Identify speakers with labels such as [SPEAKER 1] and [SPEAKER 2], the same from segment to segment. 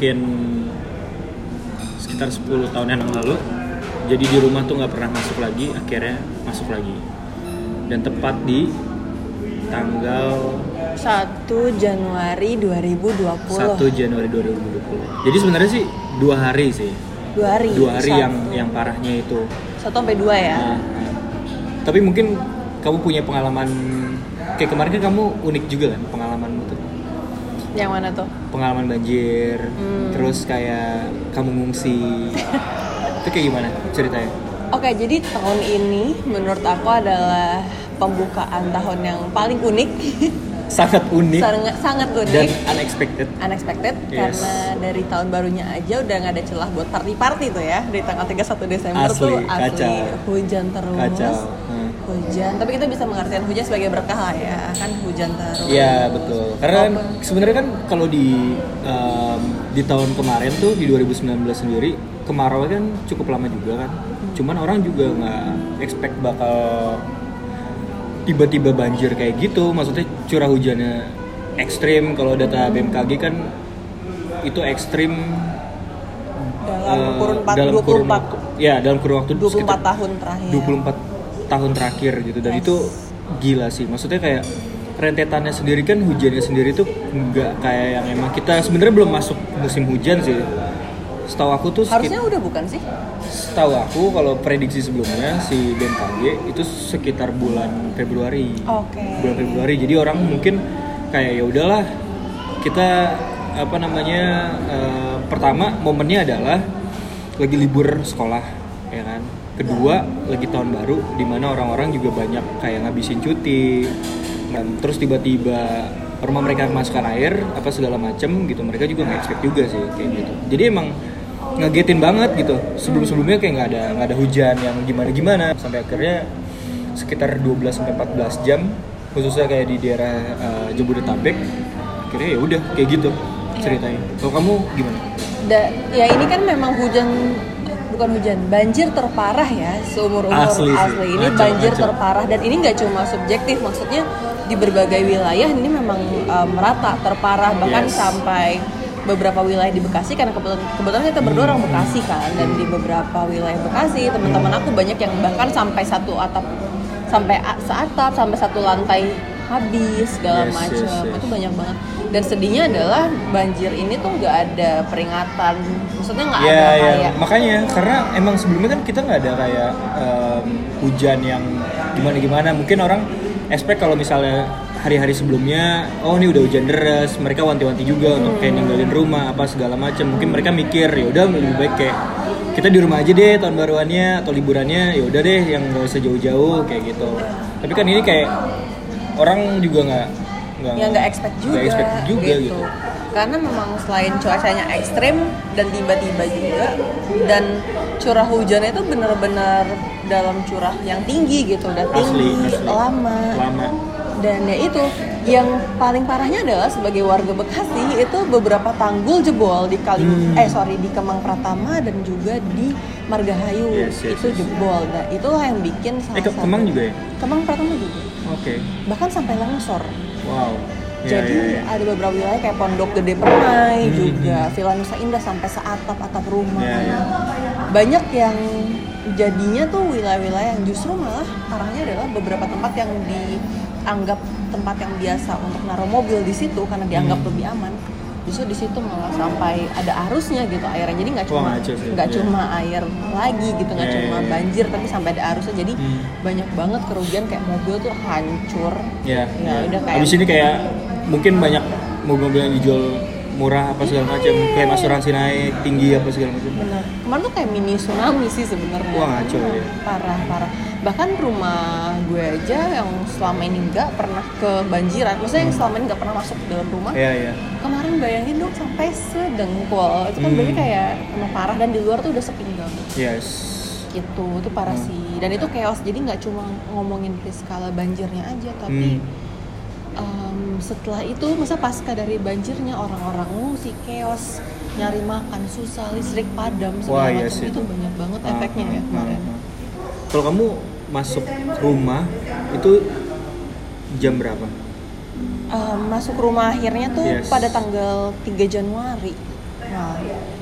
[SPEAKER 1] mungkin sekitar 10 tahun yang lalu jadi di rumah tuh nggak pernah masuk lagi akhirnya masuk lagi. Dan tepat di tanggal
[SPEAKER 2] 1 Januari 2020
[SPEAKER 1] 1 Januari 2020 jadi sebenarnya sih dua hari sih.
[SPEAKER 2] Dua hari.
[SPEAKER 1] Dua hari
[SPEAKER 2] Satu.
[SPEAKER 1] yang yang parahnya itu.
[SPEAKER 2] Satu sampai dua ya?
[SPEAKER 1] Nah, nah. tapi mungkin kamu punya pengalaman kayak kemarin kan kamu unik juga kan pengalamanmu tuh
[SPEAKER 2] yang mana tuh
[SPEAKER 1] pengalaman banjir
[SPEAKER 2] Hmm.
[SPEAKER 1] terus kayak kamu ngungsi itu kayak gimana ceritanya
[SPEAKER 2] Oke, jadi tahun ini menurut aku adalah pembukaan tahun yang paling unik,
[SPEAKER 1] sangat unik
[SPEAKER 2] sangat sangat
[SPEAKER 1] dan
[SPEAKER 2] unik,
[SPEAKER 1] unexpected
[SPEAKER 2] unexpected
[SPEAKER 1] Yes.
[SPEAKER 2] karena dari tahun barunya aja udah nggak ada celah buat party-party tuh ya. Dari tanggal 31 Desember
[SPEAKER 1] Asli,
[SPEAKER 2] tuh asli
[SPEAKER 1] kacau.
[SPEAKER 2] hujan terus.
[SPEAKER 1] kacau.
[SPEAKER 2] Hujan, tapi kita bisa mengartikan hujan sebagai berkah lah ya, kan hujan terus.
[SPEAKER 1] Iya betul. Karena kan sebenarnya kan kalau di em, di tahun kemarin tuh di 2019 sendiri kemarau kan cukup lama juga kan. Cuman orang juga nggak expect bakal tiba-tiba banjir kayak gitu. Maksudnya curah hujannya ekstrim. Kalau data BMKG kan itu ekstrim
[SPEAKER 2] dalam
[SPEAKER 1] eh,
[SPEAKER 2] kurun 4,
[SPEAKER 1] dalam
[SPEAKER 2] 24
[SPEAKER 1] kurun. Ya dalam kurun waktu
[SPEAKER 2] 24
[SPEAKER 1] sekitar
[SPEAKER 2] tahun terakhir.
[SPEAKER 1] 24 tahun terakhir gitu dan
[SPEAKER 2] Yes.
[SPEAKER 1] itu gila sih maksudnya kayak rentetannya sendiri kan hujannya sendiri tuh nggak kayak yang emang kita sebenarnya belum masuk musim hujan sih setahu aku tuh sekit-
[SPEAKER 2] Harusnya udah bukan sih?
[SPEAKER 1] setahu aku kalau prediksi sebelumnya si BMKG itu sekitar bulan Februari
[SPEAKER 2] Oke.
[SPEAKER 1] bulan Februari jadi orang mungkin kayak ya udahlah kita apa namanya eh, pertama momennya adalah lagi libur sekolah ya kan kedua lagi tahun baru di mana orang-orang juga banyak kayak ngabisin cuti. Dan terus tiba-tiba rumah mereka masukkan air apa segala macem gitu. Mereka juga nggak expect juga sih kayak gitu. Jadi emang ngagetin banget gitu. Sebelum sebelumnya kayak nggak ada nggak ada hujan yang gimana gimana sampai akhirnya sekitar 12 sampai 14 jam khususnya kayak di daerah eh, Jabodetabek akhirnya ya udah kayak gitu ceritanya. Kalau kamu gimana?
[SPEAKER 2] Da, ya ini kan memang hujan bukan hujan. Banjir terparah ya seumur umur.
[SPEAKER 1] Asli
[SPEAKER 2] asli, ini
[SPEAKER 1] Ngaco,
[SPEAKER 2] banjir
[SPEAKER 1] ngaco.
[SPEAKER 2] terparah. Dan ini nggak cuma subjektif maksudnya di berbagai wilayah ini memang eh, merata terparah bahkan
[SPEAKER 1] Yes.
[SPEAKER 2] sampai beberapa wilayah di Bekasi karena kebetulan, kebetulan kita berdua orang Bekasi kan dan di beberapa wilayah Bekasi teman-teman aku banyak yang bahkan sampai satu atap sampai seatap sampai satu lantai habis segala
[SPEAKER 1] Yes,
[SPEAKER 2] macam.
[SPEAKER 1] yes, yes.
[SPEAKER 2] itu banyak banget dan sedihnya adalah banjir ini tuh nggak ada peringatan. Maksudnya nggak
[SPEAKER 1] ya
[SPEAKER 2] ada
[SPEAKER 1] ya
[SPEAKER 2] kayak
[SPEAKER 1] makanya karena emang sebelumnya kan kita nggak ada kayak em, hujan yang gimana gimana mungkin orang expect kalau misalnya hari-hari sebelumnya oh ini udah hujan deras mereka wanti-wanti juga untuk kayak ninggalin rumah apa segala macam mungkin mereka mikir ya udah lebih baik kayak kita di rumah aja deh tahun baruannya atau liburannya. Ya udah deh yang nggak usah jauh-jauh kayak gitu. Tapi kan ini kayak orang juga nggak nggak
[SPEAKER 2] ya nggak expect juga,
[SPEAKER 1] nggak expect juga gitu,
[SPEAKER 2] karena memang selain cuacanya ekstrim dan tiba-tiba juga dan curah hujannya itu benar-benar dalam curah yang tinggi gitu udah tinggi
[SPEAKER 1] asli. asli
[SPEAKER 2] lama.
[SPEAKER 1] Lama.
[SPEAKER 2] Dan ya itu yang paling parahnya adalah sebagai warga Bekasi itu beberapa tanggul jebol di kali
[SPEAKER 1] Hmm.
[SPEAKER 2] eh sorry di Kemang Pratama dan juga di Margahayu.
[SPEAKER 1] Yes, yes,
[SPEAKER 2] itu
[SPEAKER 1] yes.
[SPEAKER 2] jebol. Nah itulah yang bikin salah
[SPEAKER 1] eh ke
[SPEAKER 2] satu-
[SPEAKER 1] Kemang juga ya?
[SPEAKER 2] Kemang Pratama juga.
[SPEAKER 1] Oke.
[SPEAKER 2] Bahkan sampai longsor
[SPEAKER 1] wow Ya,
[SPEAKER 2] jadi
[SPEAKER 1] ya, ya.
[SPEAKER 2] ada beberapa wilayah kayak Pondok Gede Permai
[SPEAKER 1] Hmm,
[SPEAKER 2] juga Villa Nusa Indah sampai seatap atap rumah
[SPEAKER 1] Ya, ya.
[SPEAKER 2] banyak yang jadinya tuh wilayah-wilayah yang justru malah parahnya adalah beberapa tempat yang dianggap tempat yang biasa untuk naruh mobil di situ karena dianggap
[SPEAKER 1] Hmm.
[SPEAKER 2] lebih aman justru di situ malah sampai ada arusnya gitu airnya jadi nggak cuma nggak
[SPEAKER 1] Iya.
[SPEAKER 2] cuma air lagi gitu nggak
[SPEAKER 1] Iya,
[SPEAKER 2] cuma
[SPEAKER 1] iya, iya.
[SPEAKER 2] banjir tapi sampai ada arusnya jadi
[SPEAKER 1] Hmm.
[SPEAKER 2] banyak banget kerugian kayak mobil tuh hancur
[SPEAKER 1] Ya,
[SPEAKER 2] Ya, udah kayak-
[SPEAKER 1] Abis ini kayak mungkin banyak mobil-mobil yang dijual murah apa segala macam, klaim asuransi naik tinggi apa segala macam.
[SPEAKER 2] Benar. Kemarin tuh kayak mini tsunami sih sebenarnya.
[SPEAKER 1] Wah, ngaco ya.
[SPEAKER 2] Parah, parah. Bahkan rumah gue aja yang selama ini nggak pernah kebanjiran. Maksudnya yang selama ini nggak pernah masuk ke dalam rumah.
[SPEAKER 1] Iya, iya.
[SPEAKER 2] Kemarin bayangin dong sampai sedengkul. Itu kan
[SPEAKER 1] Hmm.
[SPEAKER 2] berarti kayak emang parah dan di luar tuh udah sepinggang.
[SPEAKER 1] Yes.
[SPEAKER 2] Gitu, itu parah
[SPEAKER 1] Hmm.
[SPEAKER 2] sih. Dan itu chaos. Jadi nggak cuma ngomongin skala banjirnya aja, tapi
[SPEAKER 1] Hmm.
[SPEAKER 2] Em, setelah itu masa pasca dari banjirnya orang-orang ngungsi chaos nyari makan susah listrik padam
[SPEAKER 1] Wah,
[SPEAKER 2] segala
[SPEAKER 1] iya
[SPEAKER 2] macam itu banyak banget
[SPEAKER 1] Ah,
[SPEAKER 2] efeknya ya
[SPEAKER 1] ah,
[SPEAKER 2] kemarin
[SPEAKER 1] ah. Kalau kamu masuk rumah itu jam berapa?
[SPEAKER 2] eh, masuk rumah akhirnya tuh
[SPEAKER 1] Yes.
[SPEAKER 2] pada tanggal 3 Januari. Nah,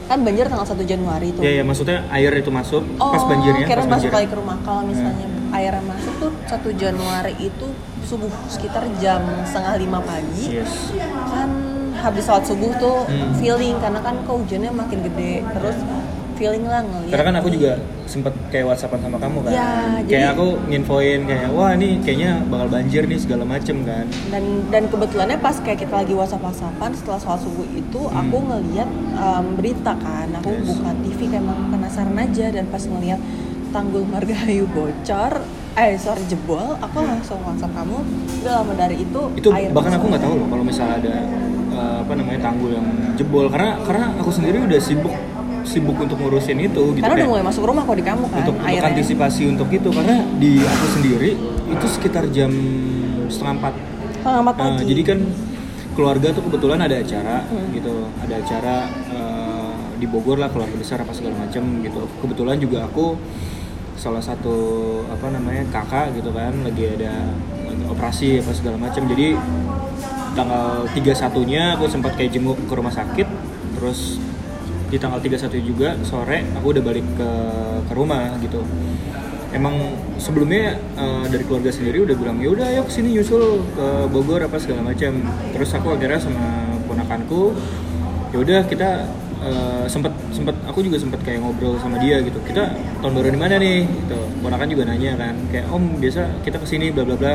[SPEAKER 2] kan banjir tanggal 1 Januari tuh.
[SPEAKER 1] Ya ya maksudnya air itu masuk
[SPEAKER 2] Oh,
[SPEAKER 1] pas banjirnya,
[SPEAKER 2] kira
[SPEAKER 1] pas
[SPEAKER 2] masuk kali ke rumah. Kalau misalnya airnya masuk tuh 1 Januari itu subuh sekitar jam setengah lima pagi.
[SPEAKER 1] Yes.
[SPEAKER 2] Kan habis sholat subuh tuh
[SPEAKER 1] Hmm.
[SPEAKER 2] feeling karena kan kok hujannya makin gede. Terus feeling lah ngeliat.
[SPEAKER 1] Karena kan aku juga sempet kayak whatsappan sama kamu kan.
[SPEAKER 2] Ya,
[SPEAKER 1] kayak
[SPEAKER 2] jadi-
[SPEAKER 1] aku nginfoin kayak wah ini kayaknya bakal banjir nih segala macem kan.
[SPEAKER 2] dan dan kebetulannya pas kayak kita lagi whatsapp whatsappan setelah sholat subuh itu
[SPEAKER 1] Hmm.
[SPEAKER 2] aku ngeliat um, berita kan aku
[SPEAKER 1] Yes.
[SPEAKER 2] buka TV kayak emang penasaran aja dan pas ngeliat tanggul Margahayu bocor eh sorry jebol. Aku langsung whatsapp kamu. Udah lama dari itu
[SPEAKER 1] Hmm. Itu
[SPEAKER 2] air
[SPEAKER 1] bahkan aku nggak tahu loh kalau misalnya ada eh, apa namanya tanggul yang jebol. Karena karena aku sendiri udah sibuk sibuk untuk ngurusin itu gitu
[SPEAKER 2] karena udah
[SPEAKER 1] kayak
[SPEAKER 2] mulai masuk rumah kok di kamu kan
[SPEAKER 1] untuk, untuk antisipasi untuk itu. Karena di aku sendiri itu sekitar jam setengah empat.
[SPEAKER 2] Setengah empat
[SPEAKER 1] Nah,
[SPEAKER 2] pagi.
[SPEAKER 1] jadi kan keluarga tuh kebetulan ada acara
[SPEAKER 2] Hmm.
[SPEAKER 1] gitu, ada acara eh, di Bogor lah keluarga besar apa segala macam gitu. Kebetulan juga aku salah satu apa namanya kakak gitu kan lagi ada operasi apa segala macam. Jadi tanggal 31-nya aku sempat kayak jenguk ke rumah sakit, terus di tanggal 31 juga sore aku udah balik ke ke rumah gitu. Emang sebelumnya eh, dari keluarga sendiri udah bilang ya udah ayo ke sini nyusul ke Bogor apa segala macam terus aku akhirnya sama ponakanku ya udah kita eh, sempet aku juga sempet kayak ngobrol sama dia gitu. Kita tahun baru di mana nih? Gitu. Ponakan juga nanya kan. Kayak om biasa kita ke sini bla bla bla.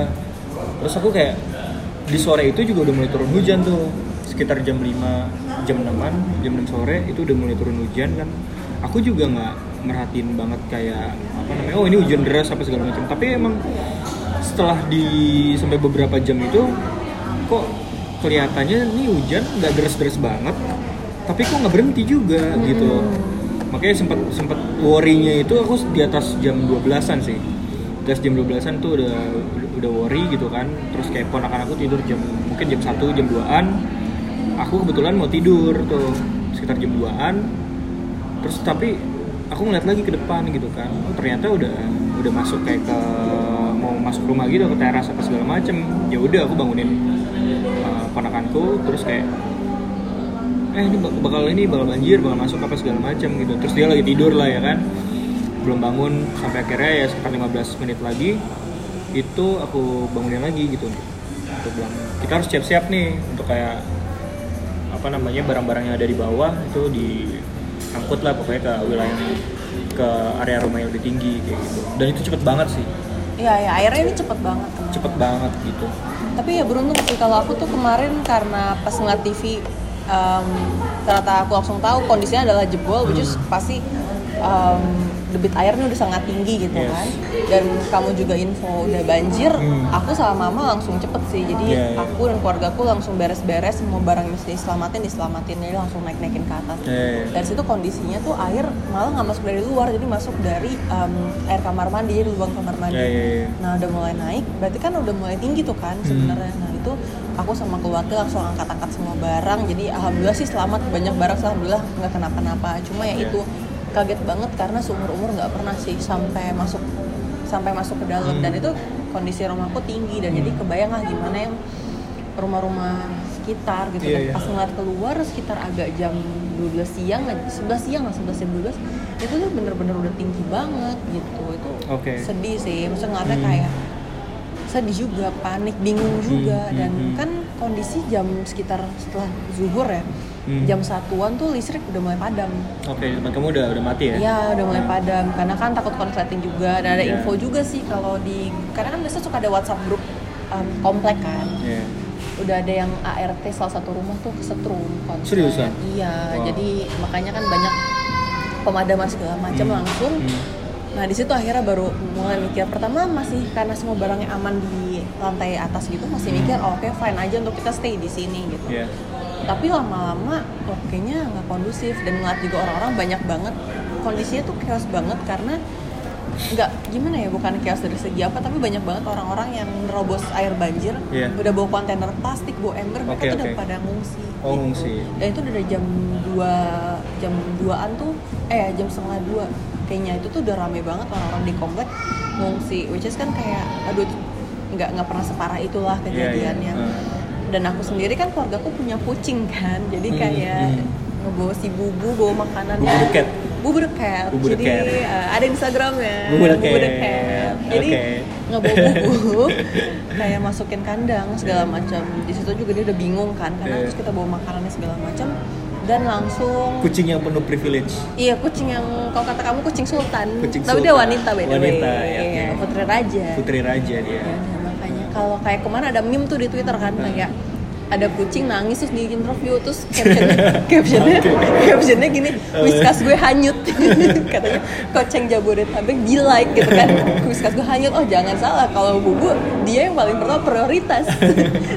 [SPEAKER 1] Terus aku kayak di sore itu juga udah mulai turun hujan tuh. Sekitar jam 5 jam 6 jam 6 sore itu udah mulai turun hujan kan. Aku juga nggak merhatiin banget kayak apa namanya oh ini hujan deras apa segala macam. Tapi emang setelah di sampai beberapa jam itu kok kelihatannya ini hujan nggak deras-deras banget tapi kok nggak berhenti juga gitu. Makanya sempat sempat worry-nya itu aku di atas jam 12-an sih. Di atas jam 12-an tuh udah udah worry gitu kan. Terus kayak ponakan aku tidur jam mungkin jam 1 jam 2-an aku kebetulan mau tidur tuh sekitar jam 2-an terus tapi aku ngeliat lagi ke depan gitu kan. Oh, ternyata udah udah masuk kayak ke mau masuk rumah gitu ke teras apa segala macem. Ya udah aku bangunin uh, ponakanku terus kayak eh ini bak- bakal ini bakal banjir bakal masuk apa segala macem gitu. Terus dia lagi tidur lah ya kan. Belum bangun sampai akhirnya ya sekitar 15 menit lagi itu aku bangunin lagi gitu untuk untuk bilang kita harus siap-siap nih untuk kayak apa namanya barang-barang yang ada di bawah itu diangkut lah pokoknya ke wilayah ke area rumah yang lebih tinggi kayak gitu. Dan itu cepet banget sih.
[SPEAKER 2] Iya ya airnya ini cepet banget kemarin.
[SPEAKER 1] cepet banget gitu.
[SPEAKER 2] Tapi ya beruntung sih kalau aku tuh kemarin karena pas ngeliat TV um, ternyata aku langsung tahu kondisinya adalah jebol which is pasti um, debit airnya udah sangat tinggi gitu
[SPEAKER 1] Yes.
[SPEAKER 2] kan dan kamu juga info udah banjir
[SPEAKER 1] Hmm.
[SPEAKER 2] aku sama mama langsung cepet sih jadi
[SPEAKER 1] Iya, iya.
[SPEAKER 2] aku dan keluarga aku langsung beres-beres semua barang yang mesti diselamatin diselamatin jadi langsung naik-naikin ke atas
[SPEAKER 1] eh
[SPEAKER 2] dari situ kondisinya tuh air malah nggak masuk dari luar jadi masuk dari um, air kamar mandi jadi lubang kamar mandi
[SPEAKER 1] ya ya ya
[SPEAKER 2] Nah udah mulai naik, berarti kan udah mulai tinggi tuh kan sebenarnya. Nah itu aku sama keluarga langsung angkat-angkat semua barang. Jadi alhamdulillah sih selamat banyak barang, alhamdulillah nggak kenapa-napa. Cuma ya
[SPEAKER 1] Iya.
[SPEAKER 2] itu kaget banget karena seumur umur nggak pernah sih sampai masuk sampai masuk ke dalam
[SPEAKER 1] Hmm.
[SPEAKER 2] dan itu kondisi rumahku tinggi dan jadi kebayang lah gimana yang rumah-rumah sekitar gitu
[SPEAKER 1] Iya,
[SPEAKER 2] dan
[SPEAKER 1] iya.
[SPEAKER 2] pas ngeliat keluar sekitar agak jam 12 siang 11 siang lah 11 jam 12 itu tuh bener-bener udah tinggi banget gitu itu
[SPEAKER 1] Oke.
[SPEAKER 2] sedih sih maksudnya ngeliatnya
[SPEAKER 1] Hmm.
[SPEAKER 2] kayak sedih juga panik bingung juga
[SPEAKER 1] Hmm,
[SPEAKER 2] dan
[SPEAKER 1] hmm, hmm.
[SPEAKER 2] kan kondisi jam sekitar setelah zuhur ya
[SPEAKER 1] Hmm.
[SPEAKER 2] jam satuan tuh listrik udah mulai padam
[SPEAKER 1] oke tempat kamu udah udah mati ya
[SPEAKER 2] Iya udah mulai padam karena kan takut konsleting juga dan ada
[SPEAKER 1] Iya.
[SPEAKER 2] info juga sih kalau di karena kan biasa suka ada WhatsApp grup um, komplek kan
[SPEAKER 1] Iya.
[SPEAKER 2] udah ada yang ART salah satu rumah tuh kesetrum konslet.
[SPEAKER 1] Seriusan?
[SPEAKER 2] Iya,
[SPEAKER 1] Wow.
[SPEAKER 2] jadi makanya kan banyak pemadaman segala macam
[SPEAKER 1] Hmm.
[SPEAKER 2] langsung.
[SPEAKER 1] Hmm.
[SPEAKER 2] Nah di situ akhirnya baru mulai mikir. Pertama masih karena semua barangnya aman di lantai atas gitu masih mikir oh, oke fine aja untuk kita stay di sini gitu.
[SPEAKER 1] Iya.
[SPEAKER 2] Tapi lama-lama oh, kayaknya nggak kondusif dan ngeliat juga orang-orang banyak banget kondisinya tuh chaos banget karena nggak gimana ya bukan chaos dari segi apa tapi banyak banget orang-orang yang nerobos air banjir
[SPEAKER 1] Iya.
[SPEAKER 2] udah bawa kontainer plastik bawa ember mereka
[SPEAKER 1] Oke,
[SPEAKER 2] tuh udah pada ngungsi
[SPEAKER 1] oh ngungsi
[SPEAKER 2] dan itu dari jam 2 jam 2an tuh eh jam setengah dua kayaknya itu tuh udah rame banget orang-orang di komplek ngungsi which is kan kayak aduh nggak nggak pernah separah itulah
[SPEAKER 1] Iya, iya.
[SPEAKER 2] kejadiannya
[SPEAKER 1] Hmm.
[SPEAKER 2] dan aku sendiri kan keluargaku punya kucing kan jadi
[SPEAKER 1] Hmm,
[SPEAKER 2] kayak
[SPEAKER 1] hmm.
[SPEAKER 2] ngebawa si bubu bawa makanannya
[SPEAKER 1] Bubu cat.
[SPEAKER 2] bubu
[SPEAKER 1] Bubu
[SPEAKER 2] jadi uh, ada instagramnya
[SPEAKER 1] Bubu the cat.
[SPEAKER 2] cat jadi
[SPEAKER 1] Oke.
[SPEAKER 2] ngebawa bubu kayak masukin kandang segala macam di situ juga dia udah bingung kan karena
[SPEAKER 1] Iya.
[SPEAKER 2] terus kita bawa makanannya segala macam dan langsung
[SPEAKER 1] kucing yang penuh privilege.
[SPEAKER 2] Iya kucing yang kalau kata kamu kucing sultan,
[SPEAKER 1] Kucing
[SPEAKER 2] tapi dia
[SPEAKER 1] sultan.
[SPEAKER 2] wanita by the way.
[SPEAKER 1] Wanita, ya,
[SPEAKER 2] Iya,
[SPEAKER 1] oke.
[SPEAKER 2] putri raja.
[SPEAKER 1] putri raja dia.
[SPEAKER 2] Ya, nah, makanya kalau kayak ke mana ada meme tuh di Twitter kan kayak ada kucing nangis terus di interview terus captionnya captionnya captionnya gini whiskas gue hanyut. Katanya koceng jabodetabek be like gitu kan. Whiskas gue hanyut. Oh jangan salah kalau bubu dia yang paling pertama prioritas.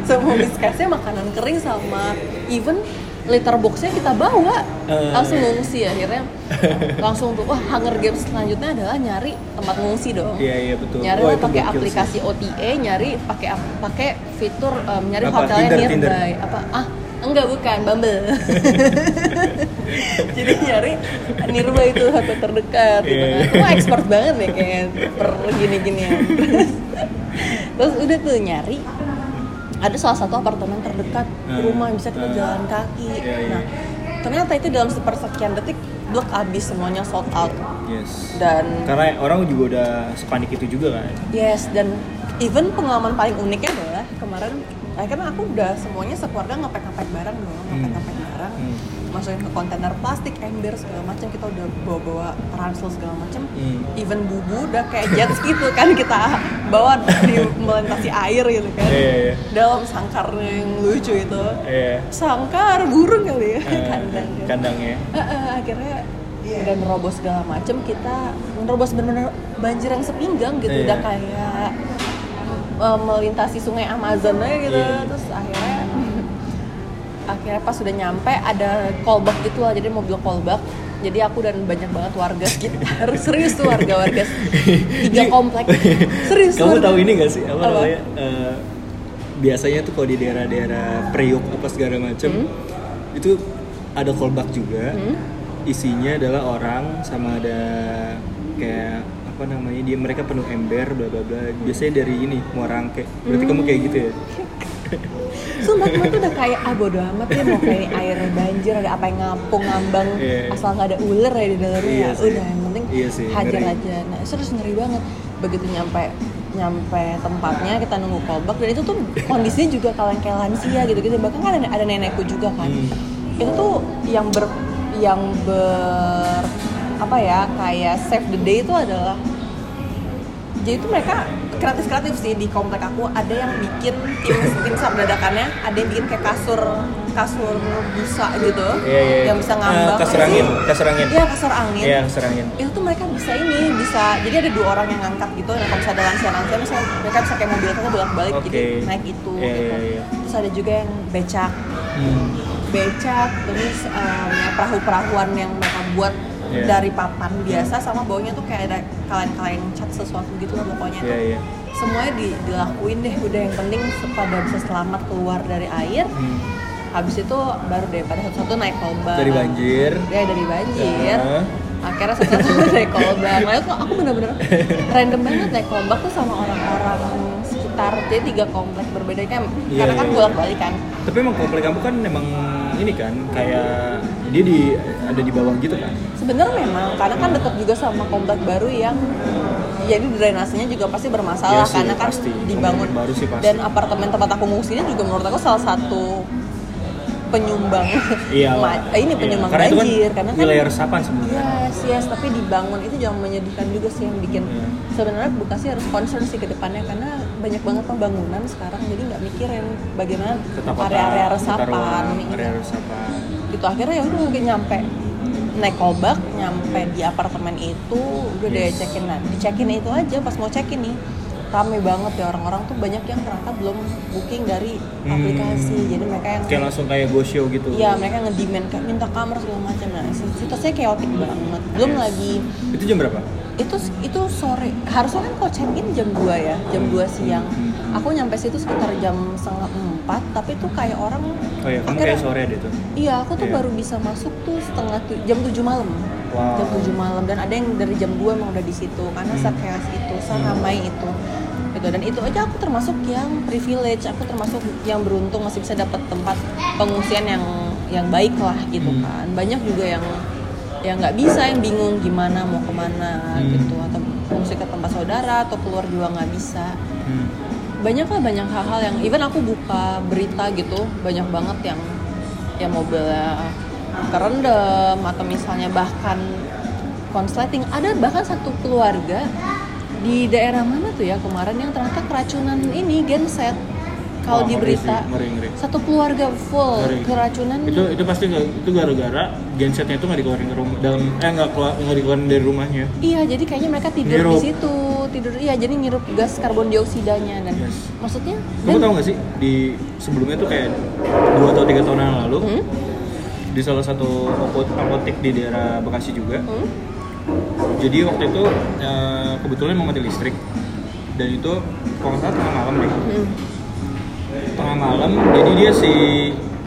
[SPEAKER 2] Semua whiskasnya makanan kering sama even litter boxnya kita bawa
[SPEAKER 1] Eh.
[SPEAKER 2] langsung ngungsi akhirnya langsung tuh wah Hunger Games selanjutnya adalah nyari tempat ngungsi dong
[SPEAKER 1] iya iya betul
[SPEAKER 2] nyari
[SPEAKER 1] itu
[SPEAKER 2] pakai
[SPEAKER 1] gokil sih.
[SPEAKER 2] aplikasi OTA nyari pakai pakai fitur um, nyari
[SPEAKER 1] Apa?
[SPEAKER 2] hotelnya
[SPEAKER 1] Tinder,
[SPEAKER 2] nearby
[SPEAKER 1] Tinder?
[SPEAKER 2] apa ah enggak bukan Bumble jadi nyari nearby itu hotel terdekat gitu
[SPEAKER 1] Iya,
[SPEAKER 2] kan
[SPEAKER 1] iya.
[SPEAKER 2] Wah expert banget nih kayak per gini-ginian terus, terus udah tuh nyari ada salah satu apartemen terdekat
[SPEAKER 1] Hmm.
[SPEAKER 2] rumah yang bisa kita
[SPEAKER 1] Hmm.
[SPEAKER 2] jalan kaki
[SPEAKER 1] Iya, iya.
[SPEAKER 2] nah ternyata itu dalam sepersekian detik blok abis semuanya sold out
[SPEAKER 1] yes
[SPEAKER 2] dan
[SPEAKER 1] karena orang juga udah sepanik itu juga kan
[SPEAKER 2] Yes, dan even pengalaman paling uniknya adalah kemarin, eh, karena aku udah semuanya sekeluarga ngepek-ngepek barang dong, ngepek-ngepek barang,
[SPEAKER 1] Hmm.
[SPEAKER 2] Masukin ke kontainer plastik, ember segala macam, kita udah bawa-bawa ransel segala macam,
[SPEAKER 1] Hmm.
[SPEAKER 2] even bubu udah kayak jet ski tuh kan kita bawa di melintasi air gitu kan,
[SPEAKER 1] Iya, iya.
[SPEAKER 2] dalam sangkarnya yang lucu itu,
[SPEAKER 1] iya
[SPEAKER 2] sangkar burung kali ya,
[SPEAKER 1] Eh,
[SPEAKER 2] kandang.
[SPEAKER 1] kandangnya
[SPEAKER 2] Eh, eh, akhirnya udah nerobos segala macem kita nerobos bener-bener banjir yang sepinggang gitu
[SPEAKER 1] Iya.
[SPEAKER 2] udah kayak eh, melintasi sungai Amazon aja gitu
[SPEAKER 1] Iya.
[SPEAKER 2] terus akhirnya akhirnya pas sudah nyampe ada callback gitu lah jadi mobil callback. Jadi aku dan banyak banget warga sekitar. Serius tuh warga-warga tiga komplek. Serius
[SPEAKER 1] kamu
[SPEAKER 2] warga.
[SPEAKER 1] tahu ini gak sih? Apa,
[SPEAKER 2] Apa?
[SPEAKER 1] namanya? Eh, biasanya tuh kalau di daerah-daerah Priuk apa segala macem
[SPEAKER 2] Hmm?
[SPEAKER 1] itu ada callback juga.
[SPEAKER 2] Hmm?
[SPEAKER 1] isinya adalah orang sama ada kayak apa namanya dia mereka penuh ember bla bla bla. Biasanya dari ini Muarangke. Berarti kamu kayak gitu ya
[SPEAKER 2] Sumpah temen tuh udah kayak ah bodo amat ya mau kayak air banjir ada apa yang ngapung ngambang
[SPEAKER 1] Iya.
[SPEAKER 2] asal nggak ada ular ya di dalamnya
[SPEAKER 1] Iya
[SPEAKER 2] ya
[SPEAKER 1] sih.
[SPEAKER 2] udah yang penting
[SPEAKER 1] Iya sih,
[SPEAKER 2] hajar
[SPEAKER 1] ngeri.
[SPEAKER 2] aja nah terus ngeri banget begitu nyampe nyampe tempatnya kita nunggu callback dan itu tuh kondisinya juga kalian kayak lansia gitu gitu bahkan kan ada, ada nenekku juga kan
[SPEAKER 1] Hmm.
[SPEAKER 2] itu tuh yang ber yang ber apa ya kayak save the day itu adalah jadi itu mereka kreatif kreatif sih di komplek aku ada yang bikin tim tim sar dadakannya ada yang bikin kayak kasur kasur busa gitu
[SPEAKER 1] Iya, iya.
[SPEAKER 2] yang bisa ngambang
[SPEAKER 1] Ah, kasur angin, kasur angin.
[SPEAKER 2] iya kasur angin
[SPEAKER 1] Iya, kasur angin.
[SPEAKER 2] itu tuh mereka bisa ini bisa jadi ada dua orang yang ngangkat gitu nah kalau misalnya ada lansia lansia misalnya mereka bisa kayak mobil kita bolak balik jadi
[SPEAKER 1] Oke.
[SPEAKER 2] naik itu
[SPEAKER 1] Iya,
[SPEAKER 2] gitu
[SPEAKER 1] iya, iya.
[SPEAKER 2] terus ada juga yang becak
[SPEAKER 1] Hmm.
[SPEAKER 2] becak terus um, ya perahu-perahuan yang mereka buat
[SPEAKER 1] Iya.
[SPEAKER 2] dari papan biasa sama bawahnya tuh kayak ada kalian-kalian cat sesuatu gitu lah pokoknya
[SPEAKER 1] Iya, iya.
[SPEAKER 2] semuanya di, dilakuin deh udah yang penting pada bisa selamat keluar dari air
[SPEAKER 1] Hmm.
[SPEAKER 2] habis itu baru deh pada satu-satu naik kolbak
[SPEAKER 1] Dari banjir.
[SPEAKER 2] ya dari banjir
[SPEAKER 1] Ya.
[SPEAKER 2] akhirnya satu-satu naik kolbak nah itu aku bener-bener random banget naik kolbak tuh sama orang-orang sekitar jadi tiga komplek berbeda kan
[SPEAKER 1] Iya,
[SPEAKER 2] karena kan
[SPEAKER 1] iya.
[SPEAKER 2] bolak-balik kan
[SPEAKER 1] Tapi emang komplek kamu kan emang ini kan kayak dia di ada di bawah gitu kan?
[SPEAKER 2] Sebenarnya memang karena kan dekat juga sama komplek baru yang jadi drainasenya juga pasti bermasalah
[SPEAKER 1] Iya sih,
[SPEAKER 2] karena kan
[SPEAKER 1] pasti.
[SPEAKER 2] dibangun
[SPEAKER 1] baru sih pasti.
[SPEAKER 2] dan apartemen tempat aku ngungsinya juga menurut aku salah satu penyumbang
[SPEAKER 1] Iya.
[SPEAKER 2] eh, ini
[SPEAKER 1] Iya.
[SPEAKER 2] penyumbang
[SPEAKER 1] Karena itu kan
[SPEAKER 2] banjir karena kan
[SPEAKER 1] wilayah resapan sebenarnya.
[SPEAKER 2] yes yes tapi dibangun itu jangan menyedihkan juga sih yang bikin
[SPEAKER 1] Iya.
[SPEAKER 2] sebenarnya Bekasi harus concern sih ke depannya karena banyak banget pembangunan sekarang jadi nggak mikirin bagaimana area-area resapan
[SPEAKER 1] area resapan.
[SPEAKER 2] gitu akhirnya ya udah mungkin nyampe naik kolbak nyampe di apartemen itu udah deh
[SPEAKER 1] Yes.
[SPEAKER 2] cekin nah dicekin itu aja pas mau check in nih rame banget ya orang-orang tuh banyak yang ternyata belum booking dari
[SPEAKER 1] Hmm.
[SPEAKER 2] aplikasi jadi mereka yang
[SPEAKER 1] Kayak langsung kayak go show gitu.
[SPEAKER 2] Iya mereka ngedemand kayak minta kamar segala macam nah situasinya chaotic banget belum
[SPEAKER 1] Yes.
[SPEAKER 2] lagi
[SPEAKER 1] Itu jam berapa?
[SPEAKER 2] Itu itu sore harusnya kan kalau check in jam 2 ya jam 2 siang
[SPEAKER 1] Hmm.
[SPEAKER 2] aku nyampe situ sekitar jam setengah empat tapi tuh kayak orang
[SPEAKER 1] Oh iya, kamu
[SPEAKER 2] akhirnya-
[SPEAKER 1] kayak sore deh tuh.
[SPEAKER 2] Iya, aku tuh
[SPEAKER 1] Iya.
[SPEAKER 2] baru bisa masuk tuh setengah tu- jam 7 malam.
[SPEAKER 1] Wow.
[SPEAKER 2] Jam 7 malam dan ada yang dari jam 2 emang udah di situ karena
[SPEAKER 1] Hmm.
[SPEAKER 2] sechaos itu, seramai itu. Itu gitu dan itu aja aku termasuk yang privilege aku termasuk yang beruntung masih bisa dapat tempat pengungsian yang yang baik lah gitu
[SPEAKER 1] Hmm.
[SPEAKER 2] kan banyak juga yang yang nggak bisa yang bingung gimana mau ke mana
[SPEAKER 1] Hmm.
[SPEAKER 2] gitu atau mengungsi ke tempat saudara atau keluar juga nggak bisa
[SPEAKER 1] Hmm.
[SPEAKER 2] banyak lah banyak hal-hal yang even aku buka berita gitu banyak banget yang yang mobilnya kerendam atau misalnya bahkan konsleting ada bahkan satu keluarga di daerah mana tuh ya kemarin yang ternyata keracunan ini genset kalau
[SPEAKER 1] Wah,
[SPEAKER 2] di berita satu keluarga full
[SPEAKER 1] Ngeri.
[SPEAKER 2] keracunan
[SPEAKER 1] itu itu pasti itu gara-gara gensetnya itu nggak dikeluarin ke rumah dalam eh nggak keluar nggak dikeluarin dari rumahnya
[SPEAKER 2] Iya, jadi kayaknya mereka tidur
[SPEAKER 1] Ngirup.
[SPEAKER 2] di situ, tidur iya, jadi ngirup gas karbon dioksidanya dan
[SPEAKER 1] Yes.
[SPEAKER 2] maksudnya
[SPEAKER 1] kamu
[SPEAKER 2] dan-
[SPEAKER 1] tahu nggak sih di sebelumnya tuh kayak dua atau tiga tahun yang lalu
[SPEAKER 2] Hmm?
[SPEAKER 1] di salah satu apot- apotek di daerah Bekasi juga
[SPEAKER 2] Hmm?
[SPEAKER 1] jadi waktu itu eh, kebetulan mau mati listrik dan itu kalau nggak salah tengah malam deh
[SPEAKER 2] Hmm.
[SPEAKER 1] tengah malam jadi dia si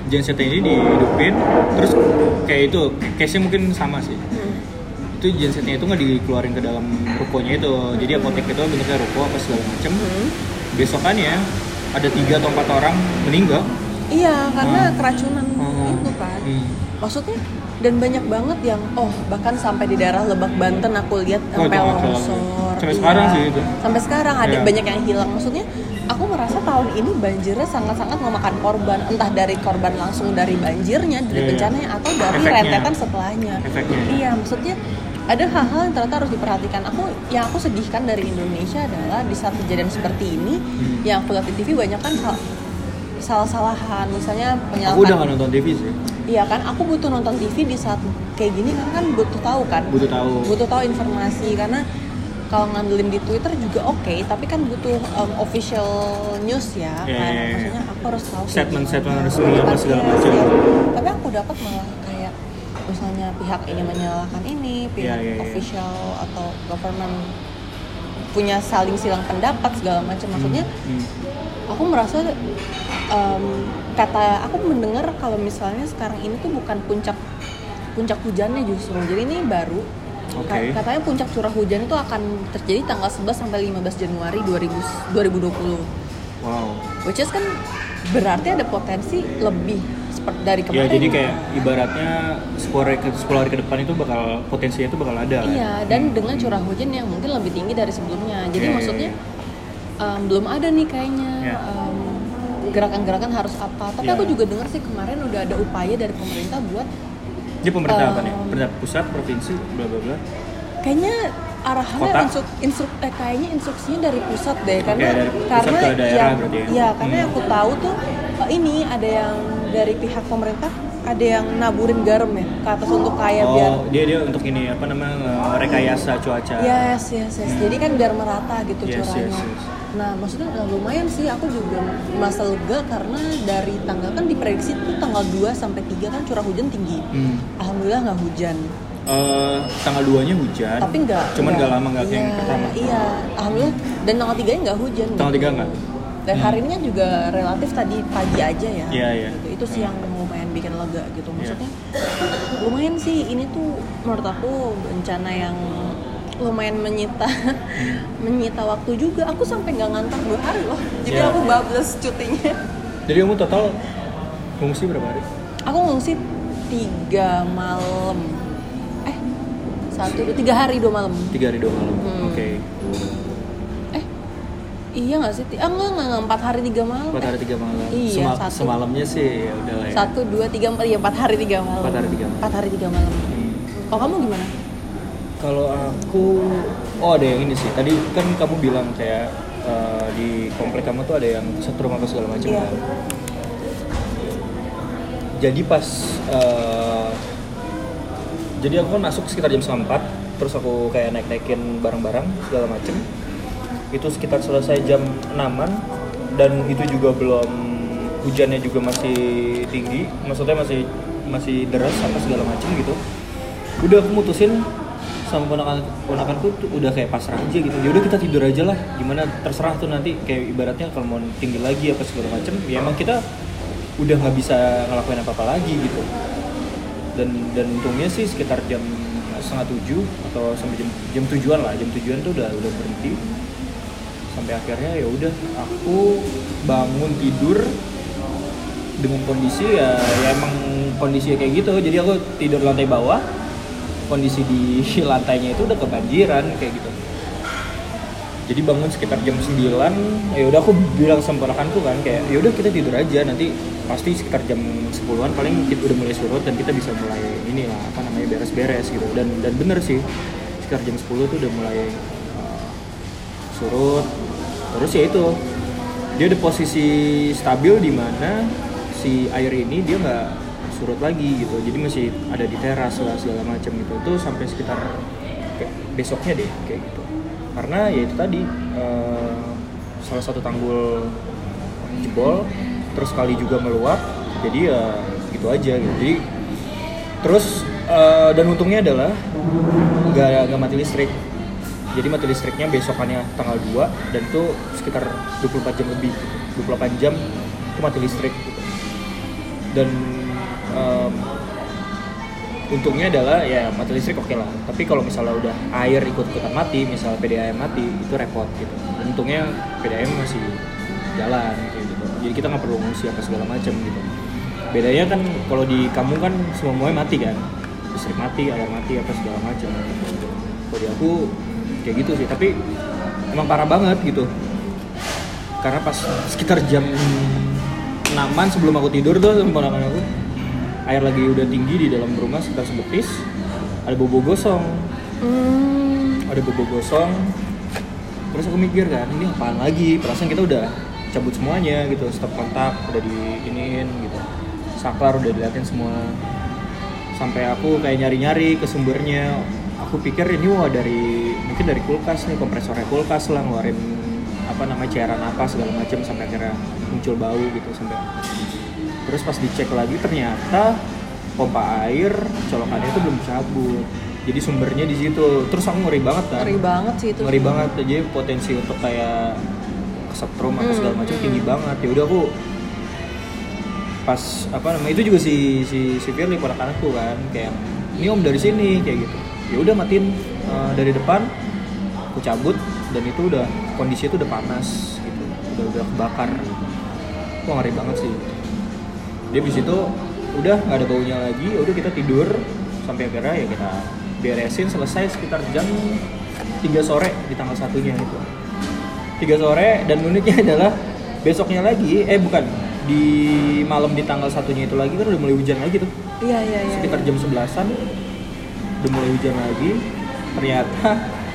[SPEAKER 1] gensetnya ini dihidupin terus kayak itu case-nya mungkin sama sih
[SPEAKER 2] Hmm.
[SPEAKER 1] itu gensetnya itu nggak dikeluarin ke dalam rukonya itu jadi apotek itu bentuknya ruko apa segala macem
[SPEAKER 2] Hmm.
[SPEAKER 1] besokannya ada tiga atau empat orang meninggal
[SPEAKER 2] Iya, karena
[SPEAKER 1] Hmm.
[SPEAKER 2] keracunan
[SPEAKER 1] Hmm.
[SPEAKER 2] itu kan.
[SPEAKER 1] Hmm.
[SPEAKER 2] Maksudnya dan banyak banget yang oh bahkan sampai di daerah Lebak Banten aku lihat sampai longsor.
[SPEAKER 1] Sampai
[SPEAKER 2] Iya.
[SPEAKER 1] sekarang sih itu.
[SPEAKER 2] Sampai sekarang ada
[SPEAKER 1] Iya.
[SPEAKER 2] banyak yang hilang. Maksudnya aku merasa tahun ini banjirnya sangat-sangat memakan korban, entah dari korban langsung dari banjirnya, dari
[SPEAKER 1] Iya, iya.
[SPEAKER 2] bencananya atau dari
[SPEAKER 1] Efeknya.
[SPEAKER 2] rentetan setelahnya.
[SPEAKER 1] Efeknya.
[SPEAKER 2] Iya, maksudnya ada hal-hal yang ternyata harus diperhatikan. Aku yang aku sedihkan dari Indonesia adalah di saat kejadian seperti ini,
[SPEAKER 1] Hmm.
[SPEAKER 2] yang aku lihat di TV banyak kan sal- salah-salahan, misalnya
[SPEAKER 1] aku
[SPEAKER 2] penyalahan
[SPEAKER 1] udah nggak nonton TV sih
[SPEAKER 2] Iya kan, aku butuh nonton TV di saat kayak gini karena kan butuh tahu kan.
[SPEAKER 1] butuh tahu
[SPEAKER 2] Butuh tahu informasi karena kalau ngandelin di Twitter juga oke, tapi kan butuh um, official news ya.
[SPEAKER 1] Iya,
[SPEAKER 2] kan?
[SPEAKER 1] iya, iya.
[SPEAKER 2] Maksudnya aku harus tahu kayak
[SPEAKER 1] Statement-statement
[SPEAKER 2] gimana.
[SPEAKER 1] resmi apa segala
[SPEAKER 2] Iya,
[SPEAKER 1] macam.
[SPEAKER 2] iya. Tapi aku dapat malah kayak misalnya pihak ini menyalahkan ini, pihak
[SPEAKER 1] Iya, iya, iya.
[SPEAKER 2] official atau government punya saling silang pendapat segala macam. Maksudnya
[SPEAKER 1] Hmm.
[SPEAKER 2] Aku merasa em, kata aku mendengar kalau misalnya sekarang ini tuh bukan puncak puncak hujannya justru. Jadi ini baru. Ka- katanya puncak curah hujan itu akan terjadi tanggal 11 sampai 15 Januari 2000, 2020
[SPEAKER 1] wow.
[SPEAKER 2] Which is kan berarti ada potensi lebih seperti dari
[SPEAKER 1] ya
[SPEAKER 2] kemarin.
[SPEAKER 1] jadi kayak ibaratnya 10 hari ke 10 hari ke depan itu bakal potensinya itu bakal ada kan?
[SPEAKER 2] Iya, dan dengan curah hujan yang mungkin lebih tinggi dari sebelumnya. Jadi
[SPEAKER 1] iya,
[SPEAKER 2] maksudnya em, belum ada nih kayaknya
[SPEAKER 1] Iya.
[SPEAKER 2] em, gerakan-gerakan harus apa. Tapi
[SPEAKER 1] Iya.
[SPEAKER 2] aku juga dengar sih kemarin udah ada upaya dari pemerintah buat
[SPEAKER 1] Jadi pemerintah apa nih?
[SPEAKER 2] Um,
[SPEAKER 1] Pemerintah pusat, provinsi, bla bla bla.
[SPEAKER 2] kayaknya arahannya
[SPEAKER 1] Kota?
[SPEAKER 2] instruk, instruk eh, kayaknya instruksinya dari pusat deh karena
[SPEAKER 1] dari pusat
[SPEAKER 2] karena
[SPEAKER 1] ke daerah
[SPEAKER 2] yang
[SPEAKER 1] ya?
[SPEAKER 2] iya karena
[SPEAKER 1] Hmm.
[SPEAKER 2] aku tahu tuh eh, ini ada yang dari pihak pemerintah ada yang naburin garam ya ke atas untuk kayak biar
[SPEAKER 1] Oh, dia dia untuk ini apa namanya rekayasa cuaca.
[SPEAKER 2] Yes, yes, yes. Jadi kan biar merata gitu
[SPEAKER 1] Yes,
[SPEAKER 2] curahnya.
[SPEAKER 1] yes, yes.
[SPEAKER 2] Nah, maksudnya eh, lumayan sih aku juga merasa lega karena dari tanggal kan diprediksi tuh tanggal 2 sampai 3 kan curah hujan tinggi.
[SPEAKER 1] Hmm.
[SPEAKER 2] Alhamdulillah nggak hujan.
[SPEAKER 1] Eh, tanggal 2-nya hujan.
[SPEAKER 2] Tapi nggak.
[SPEAKER 1] Cuman nggak lama nggak kayak yang
[SPEAKER 2] iya,
[SPEAKER 1] pertama.
[SPEAKER 2] Iya, alhamdulillah. Dan tanggal 3 nya nggak hujan.
[SPEAKER 1] Tanggal
[SPEAKER 2] gitu.
[SPEAKER 1] 3 nggak?
[SPEAKER 2] Dan
[SPEAKER 1] Hmm.
[SPEAKER 2] hari ini kan juga relatif tadi pagi aja ya.
[SPEAKER 1] Iya, iya.
[SPEAKER 2] Gitu. Itu sih yang lumayan bikin lega gitu.
[SPEAKER 1] Iya.
[SPEAKER 2] Maksudnya lumayan sih ini tuh menurut aku bencana yang lumayan menyita menyita waktu juga. Aku sampai nggak ngantor dua hari loh. Jadi
[SPEAKER 1] Iya.
[SPEAKER 2] aku bablas cutinya.
[SPEAKER 1] Jadi kamu total fungsi berapa hari?
[SPEAKER 2] Aku ngungsi tiga malam. Eh satu dua tiga hari dua malam.
[SPEAKER 1] Tiga hari dua malam.
[SPEAKER 2] Hmm.
[SPEAKER 1] Oke.
[SPEAKER 2] Eh iya nggak sih? Ah enggak, enggak, empat hari tiga malam.
[SPEAKER 1] Empat hari tiga malam.
[SPEAKER 2] Iya,
[SPEAKER 1] Sema-
[SPEAKER 2] satu.
[SPEAKER 1] Semalamnya sih ya udah lah ya.
[SPEAKER 2] Satu, dua, tiga, empat, iya empat hari tiga malam.
[SPEAKER 1] Empat hari tiga malam.
[SPEAKER 2] Empat hari tiga malam.
[SPEAKER 1] Hmm.
[SPEAKER 2] Kalau kamu gimana?
[SPEAKER 1] Kalau aku, oh ada yang ini sih. Tadi kan kamu bilang kayak eh, di komplek kamu tuh ada yang setrum apa segala macam
[SPEAKER 2] Iya.
[SPEAKER 1] kan. Jadi pas, eh, jadi aku kan masuk sekitar jam setengah empat, terus aku kayak naik naikin barang-barang segala macem. Itu sekitar selesai jam enaman dan itu juga belum hujannya juga masih tinggi, maksudnya masih masih deras apa segala macem gitu udah aku mutusin sama ponakan ponakanku tuh udah kayak pasrah aja gitu. Ya udah kita tidur aja lah. Gimana terserah tuh nanti. Kayak ibaratnya kalau mau tinggi lagi apa segala macem ya emang kita udah nggak bisa ngelakuin apa apa lagi gitu. Dan dan untungnya sih sekitar jam setengah tujuh atau sampai jam jam tujuan lah. Jam tujuan tuh udah udah berhenti. Sampai akhirnya ya udah aku bangun tidur dengan kondisi ya, ya emang kondisi kayak gitu. Jadi aku tidur lantai bawah kondisi di lantainya itu udah kebanjiran kayak gitu. Jadi bangun sekitar jam 9 ya udah aku bilang sama ponakanku kan kayak ya udah kita tidur aja nanti pasti sekitar jam 10-an paling kita udah mulai surut dan kita bisa mulai ini lah apa namanya beres-beres gitu. Dan dan bener sih sekitar jam 10 tuh udah mulai uh, surut. Terus ya itu dia ada posisi stabil di mana si air ini dia nggak surut lagi gitu. Jadi masih ada di teras lah segala macam gitu. Itu sampai sekitar besoknya deh kayak gitu. Karena ya itu tadi uh, salah satu tanggul jebol terus kali juga meluap. Jadi ya gitu aja gitu. Jadi terus uh, dan untungnya adalah nggak nggak mati listrik. Jadi mati listriknya besokannya tanggal 2 dan itu sekitar 24 jam lebih 28 jam itu mati listrik gitu. dan um, untungnya adalah ya mati listrik oke lah. Tapi kalau misalnya udah air ikut-ikutan mati misal PDAM mati itu repot gitu. Untungnya PDAM masih jalan gitu. Jadi kita nggak perlu ngungsi apa segala macam gitu. Bedanya kan kalau di kamu kan semuanya mati kan. Listrik mati air mati apa segala macam kalau di aku kayak gitu sih. Tapi emang parah banget gitu. Karena pas sekitar jam 6 sebelum aku tidur tuh sama aku air lagi udah tinggi di dalam rumah sekitar sebetis ada bobo gosong.
[SPEAKER 2] Hmm.
[SPEAKER 1] ada bobo gosong. Terus aku mikir kan ini apaan lagi? Perasaan kita udah cabut semuanya gitu stop kontak udah di iniin gitu. Saklar udah diliatin semua. Sampai aku kayak nyari-nyari ke sumbernya. Aku pikir ini wah dari mungkin dari kulkas nih kompresornya kulkas lah ngeluarin apa namanya cairan apa segala macam sampai akhirnya muncul bau gitu sampai terus pas dicek lagi ternyata pompa air colokannya itu belum cabut jadi sumbernya di situ. Terus aku ngeri banget kan?
[SPEAKER 2] Ngeri banget sih itu.
[SPEAKER 1] Ngeri banget. Jadi potensi untuk kayak kesetrum atau
[SPEAKER 2] Hmm,
[SPEAKER 1] segala macam
[SPEAKER 2] hmm.
[SPEAKER 1] tinggi banget. Ya udah aku pas apa namanya itu juga si si si Firly ponakan aku kan? Kayak ini om dari sini kayak gitu. Ya udah matiin uh, dari depan aku cabut dan itu udah kondisi itu udah panas gitu. Udah udah kebakar. Wah ngeri banget sih dia di situ udah nggak ada baunya lagi udah kita tidur sampai akhirnya ya kita beresin selesai sekitar jam 3 sore di tanggal satunya itu 3 sore dan uniknya adalah besoknya lagi eh bukan di malam di tanggal satunya itu lagi kan udah mulai hujan lagi tuh.
[SPEAKER 2] Iya iya iya.
[SPEAKER 1] Sekitar jam 11-an udah mulai hujan lagi. Ternyata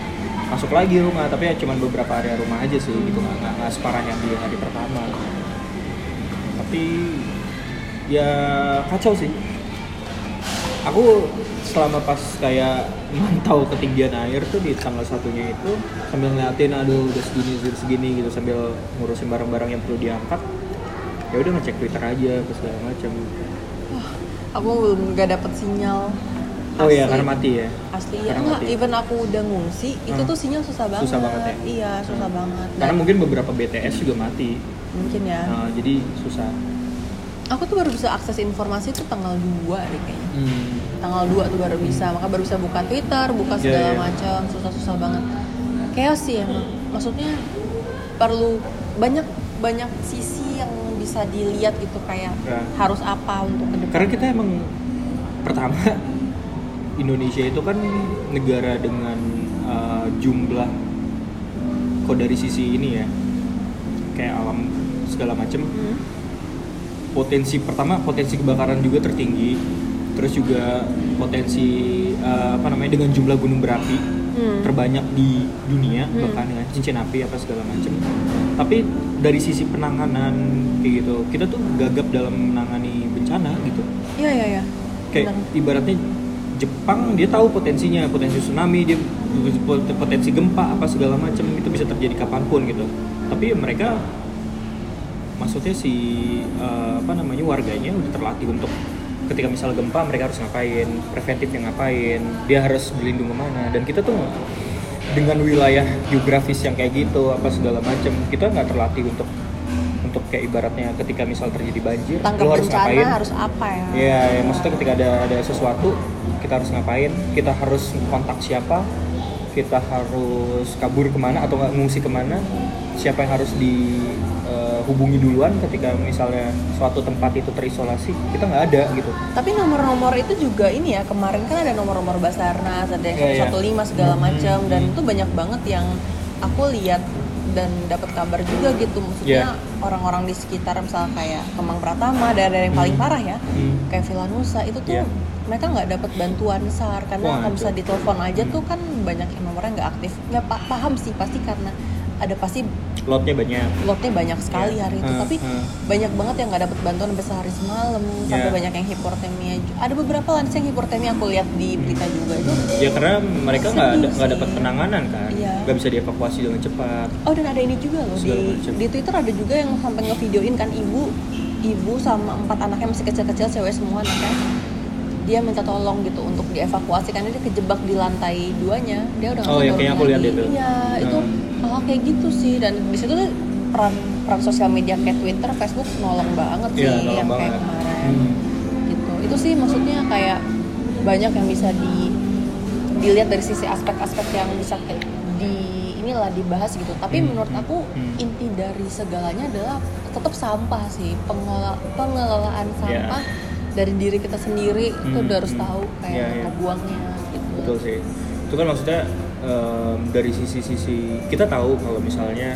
[SPEAKER 1] masuk lagi rumah tapi ya cuman beberapa area rumah aja sih gitu. Nggak- nggak separah yang di hari pertama. Tapi ya kacau sih. Aku selama pas kayak mantau ketinggian air tuh di tanggal satunya itu sambil ngeliatin aduh udah segini udah segini gitu sambil ngurusin barang-barang yang perlu diangkat ya udah ngecek twitter aja ke segala macam.
[SPEAKER 2] Aku belum nggak dapet sinyal.
[SPEAKER 1] Oh iya
[SPEAKER 2] Asli.
[SPEAKER 1] karena mati ya?
[SPEAKER 2] Asli ya
[SPEAKER 1] Karena
[SPEAKER 2] enggak
[SPEAKER 1] mati.
[SPEAKER 2] even aku udah ngungsi itu
[SPEAKER 1] Hmm.
[SPEAKER 2] tuh sinyal susah banget.
[SPEAKER 1] Susah banget ya?
[SPEAKER 2] iya susah banget.
[SPEAKER 1] Karena
[SPEAKER 2] Dan
[SPEAKER 1] mungkin beberapa BTS juga mati.
[SPEAKER 2] Mungkin ya.
[SPEAKER 1] Nah, jadi susah
[SPEAKER 2] aku tuh baru bisa akses informasi tuh tanggal 2 deh kayaknya
[SPEAKER 1] hmm.
[SPEAKER 2] tanggal 2 tuh baru bisa maka baru bisa buka Twitter buka
[SPEAKER 1] Iya,
[SPEAKER 2] segala
[SPEAKER 1] iya.
[SPEAKER 2] macam susah-susah banget chaos sih emang maksudnya perlu banyak banyak sisi yang bisa dilihat gitu kayak
[SPEAKER 1] Ya.
[SPEAKER 2] harus apa untuk ke depan
[SPEAKER 1] karena kita emang pertama Indonesia itu kan negara dengan uh, jumlah kok dari sisi ini ya kayak alam segala macem
[SPEAKER 2] Hmm.
[SPEAKER 1] Potensi pertama potensi kebakaran juga tertinggi terus juga potensi uh, apa namanya dengan jumlah gunung berapi
[SPEAKER 2] Hmm.
[SPEAKER 1] terbanyak di dunia
[SPEAKER 2] Hmm.
[SPEAKER 1] bahkan ya cincin api apa segala macam tapi dari sisi penanganan kayak gitu kita tuh gagap dalam menangani bencana gitu
[SPEAKER 2] iya iya iya
[SPEAKER 1] kayak
[SPEAKER 2] Benar.
[SPEAKER 1] ibaratnya Jepang dia tahu potensinya potensi tsunami dia potensi gempa apa segala macam itu bisa terjadi kapan pun gitu tapi mereka maksudnya si eh, apa namanya warganya udah terlatih untuk ketika misal gempa mereka harus ngapain preventif yang ngapain dia harus berlindung ke mana dan kita tuh dengan wilayah geografis yang kayak gitu apa segala macam kita nggak terlatih untuk untuk kayak ibaratnya ketika misal terjadi banjir
[SPEAKER 2] tangkap
[SPEAKER 1] lo harus
[SPEAKER 2] bencana
[SPEAKER 1] ngapain
[SPEAKER 2] harus apa ya
[SPEAKER 1] Iya, ya, maksudnya ketika ada ada sesuatu kita harus ngapain? Kita harus kontak siapa? Kita harus kabur ke mana atau nggak ngungsi ke mana? Siapa yang harus dihubungi duluan ketika misalnya suatu tempat itu terisolasi kita nggak ada gitu
[SPEAKER 2] Tapi nomor-nomor itu juga ini ya kemarin kan ada nomor-nomor Basarnas, ada yang
[SPEAKER 1] Iya, iya.
[SPEAKER 2] 115 segala
[SPEAKER 1] Hmm,
[SPEAKER 2] macam dan
[SPEAKER 1] hmm.
[SPEAKER 2] itu banyak banget yang aku lihat dan dapat kabar juga gitu maksudnya
[SPEAKER 1] Iya.
[SPEAKER 2] orang-orang di sekitar misalnya kayak Kemang Pratama daerah yang paling
[SPEAKER 1] Hmm.
[SPEAKER 2] parah ya
[SPEAKER 1] Hmm.
[SPEAKER 2] kayak Villa Nusa itu tuh
[SPEAKER 1] Iya.
[SPEAKER 2] mereka nggak dapat bantuan SAR karena kalau bisa ditelepon aja
[SPEAKER 1] Hmm.
[SPEAKER 2] tuh kan banyak yang nomornya nggak aktif nggak pa- paham sih pasti karena ada pasti
[SPEAKER 1] lotnya banyak.
[SPEAKER 2] lotnya banyak sekali
[SPEAKER 1] Iya.
[SPEAKER 2] hari itu.
[SPEAKER 1] Hmm,
[SPEAKER 2] tapi
[SPEAKER 1] hmm.
[SPEAKER 2] banyak banget yang nggak dapat bantuan sampai sehari semalam. Sampai
[SPEAKER 1] Iya.
[SPEAKER 2] banyak yang hipotermia ada beberapa lansia yang hipotermia aku lihat di berita juga itu
[SPEAKER 1] ya karena mereka nggak nggak dapat penanganan kan?
[SPEAKER 2] Iya.
[SPEAKER 1] nggak bisa dievakuasi dengan cepat.
[SPEAKER 2] Oh dan ada ini juga loh di di twitter ada juga yang sampai ngevideoin kan ibu ibu sama empat anaknya masih kecil-kecil cewek semua anaknya dia minta tolong gitu untuk dievakuasi karena dia kejebak di lantai duanya dia udah
[SPEAKER 1] Oh, ya, kayaknya aku lihat itu.
[SPEAKER 2] iya itu
[SPEAKER 1] Hmm.
[SPEAKER 2] hal kayak gitu sih dan di situ tuh peran peran sosial media kayak twitter facebook nolong banget sih
[SPEAKER 1] Iya, nolong
[SPEAKER 2] yang kayak
[SPEAKER 1] banget.
[SPEAKER 2] kemarin
[SPEAKER 1] Hmm.
[SPEAKER 2] gitu itu sih maksudnya kayak banyak yang bisa di dilihat dari sisi aspek-aspek yang bisa ke- di inilah dibahas gitu tapi
[SPEAKER 1] Hmm,
[SPEAKER 2] menurut aku
[SPEAKER 1] hmm.
[SPEAKER 2] inti dari segalanya adalah tetap sampah sih pengelola, pengelolaan
[SPEAKER 1] Ya.
[SPEAKER 2] sampah dari diri kita sendiri itu
[SPEAKER 1] Hmm,
[SPEAKER 2] udah harus
[SPEAKER 1] hmm.
[SPEAKER 2] tahu kayak
[SPEAKER 1] Ya, ya.
[SPEAKER 2] ngebuangnya gitu
[SPEAKER 1] betul sih itu kan maksudnya em, dari sisi-sisi kita tahu kalau misalnya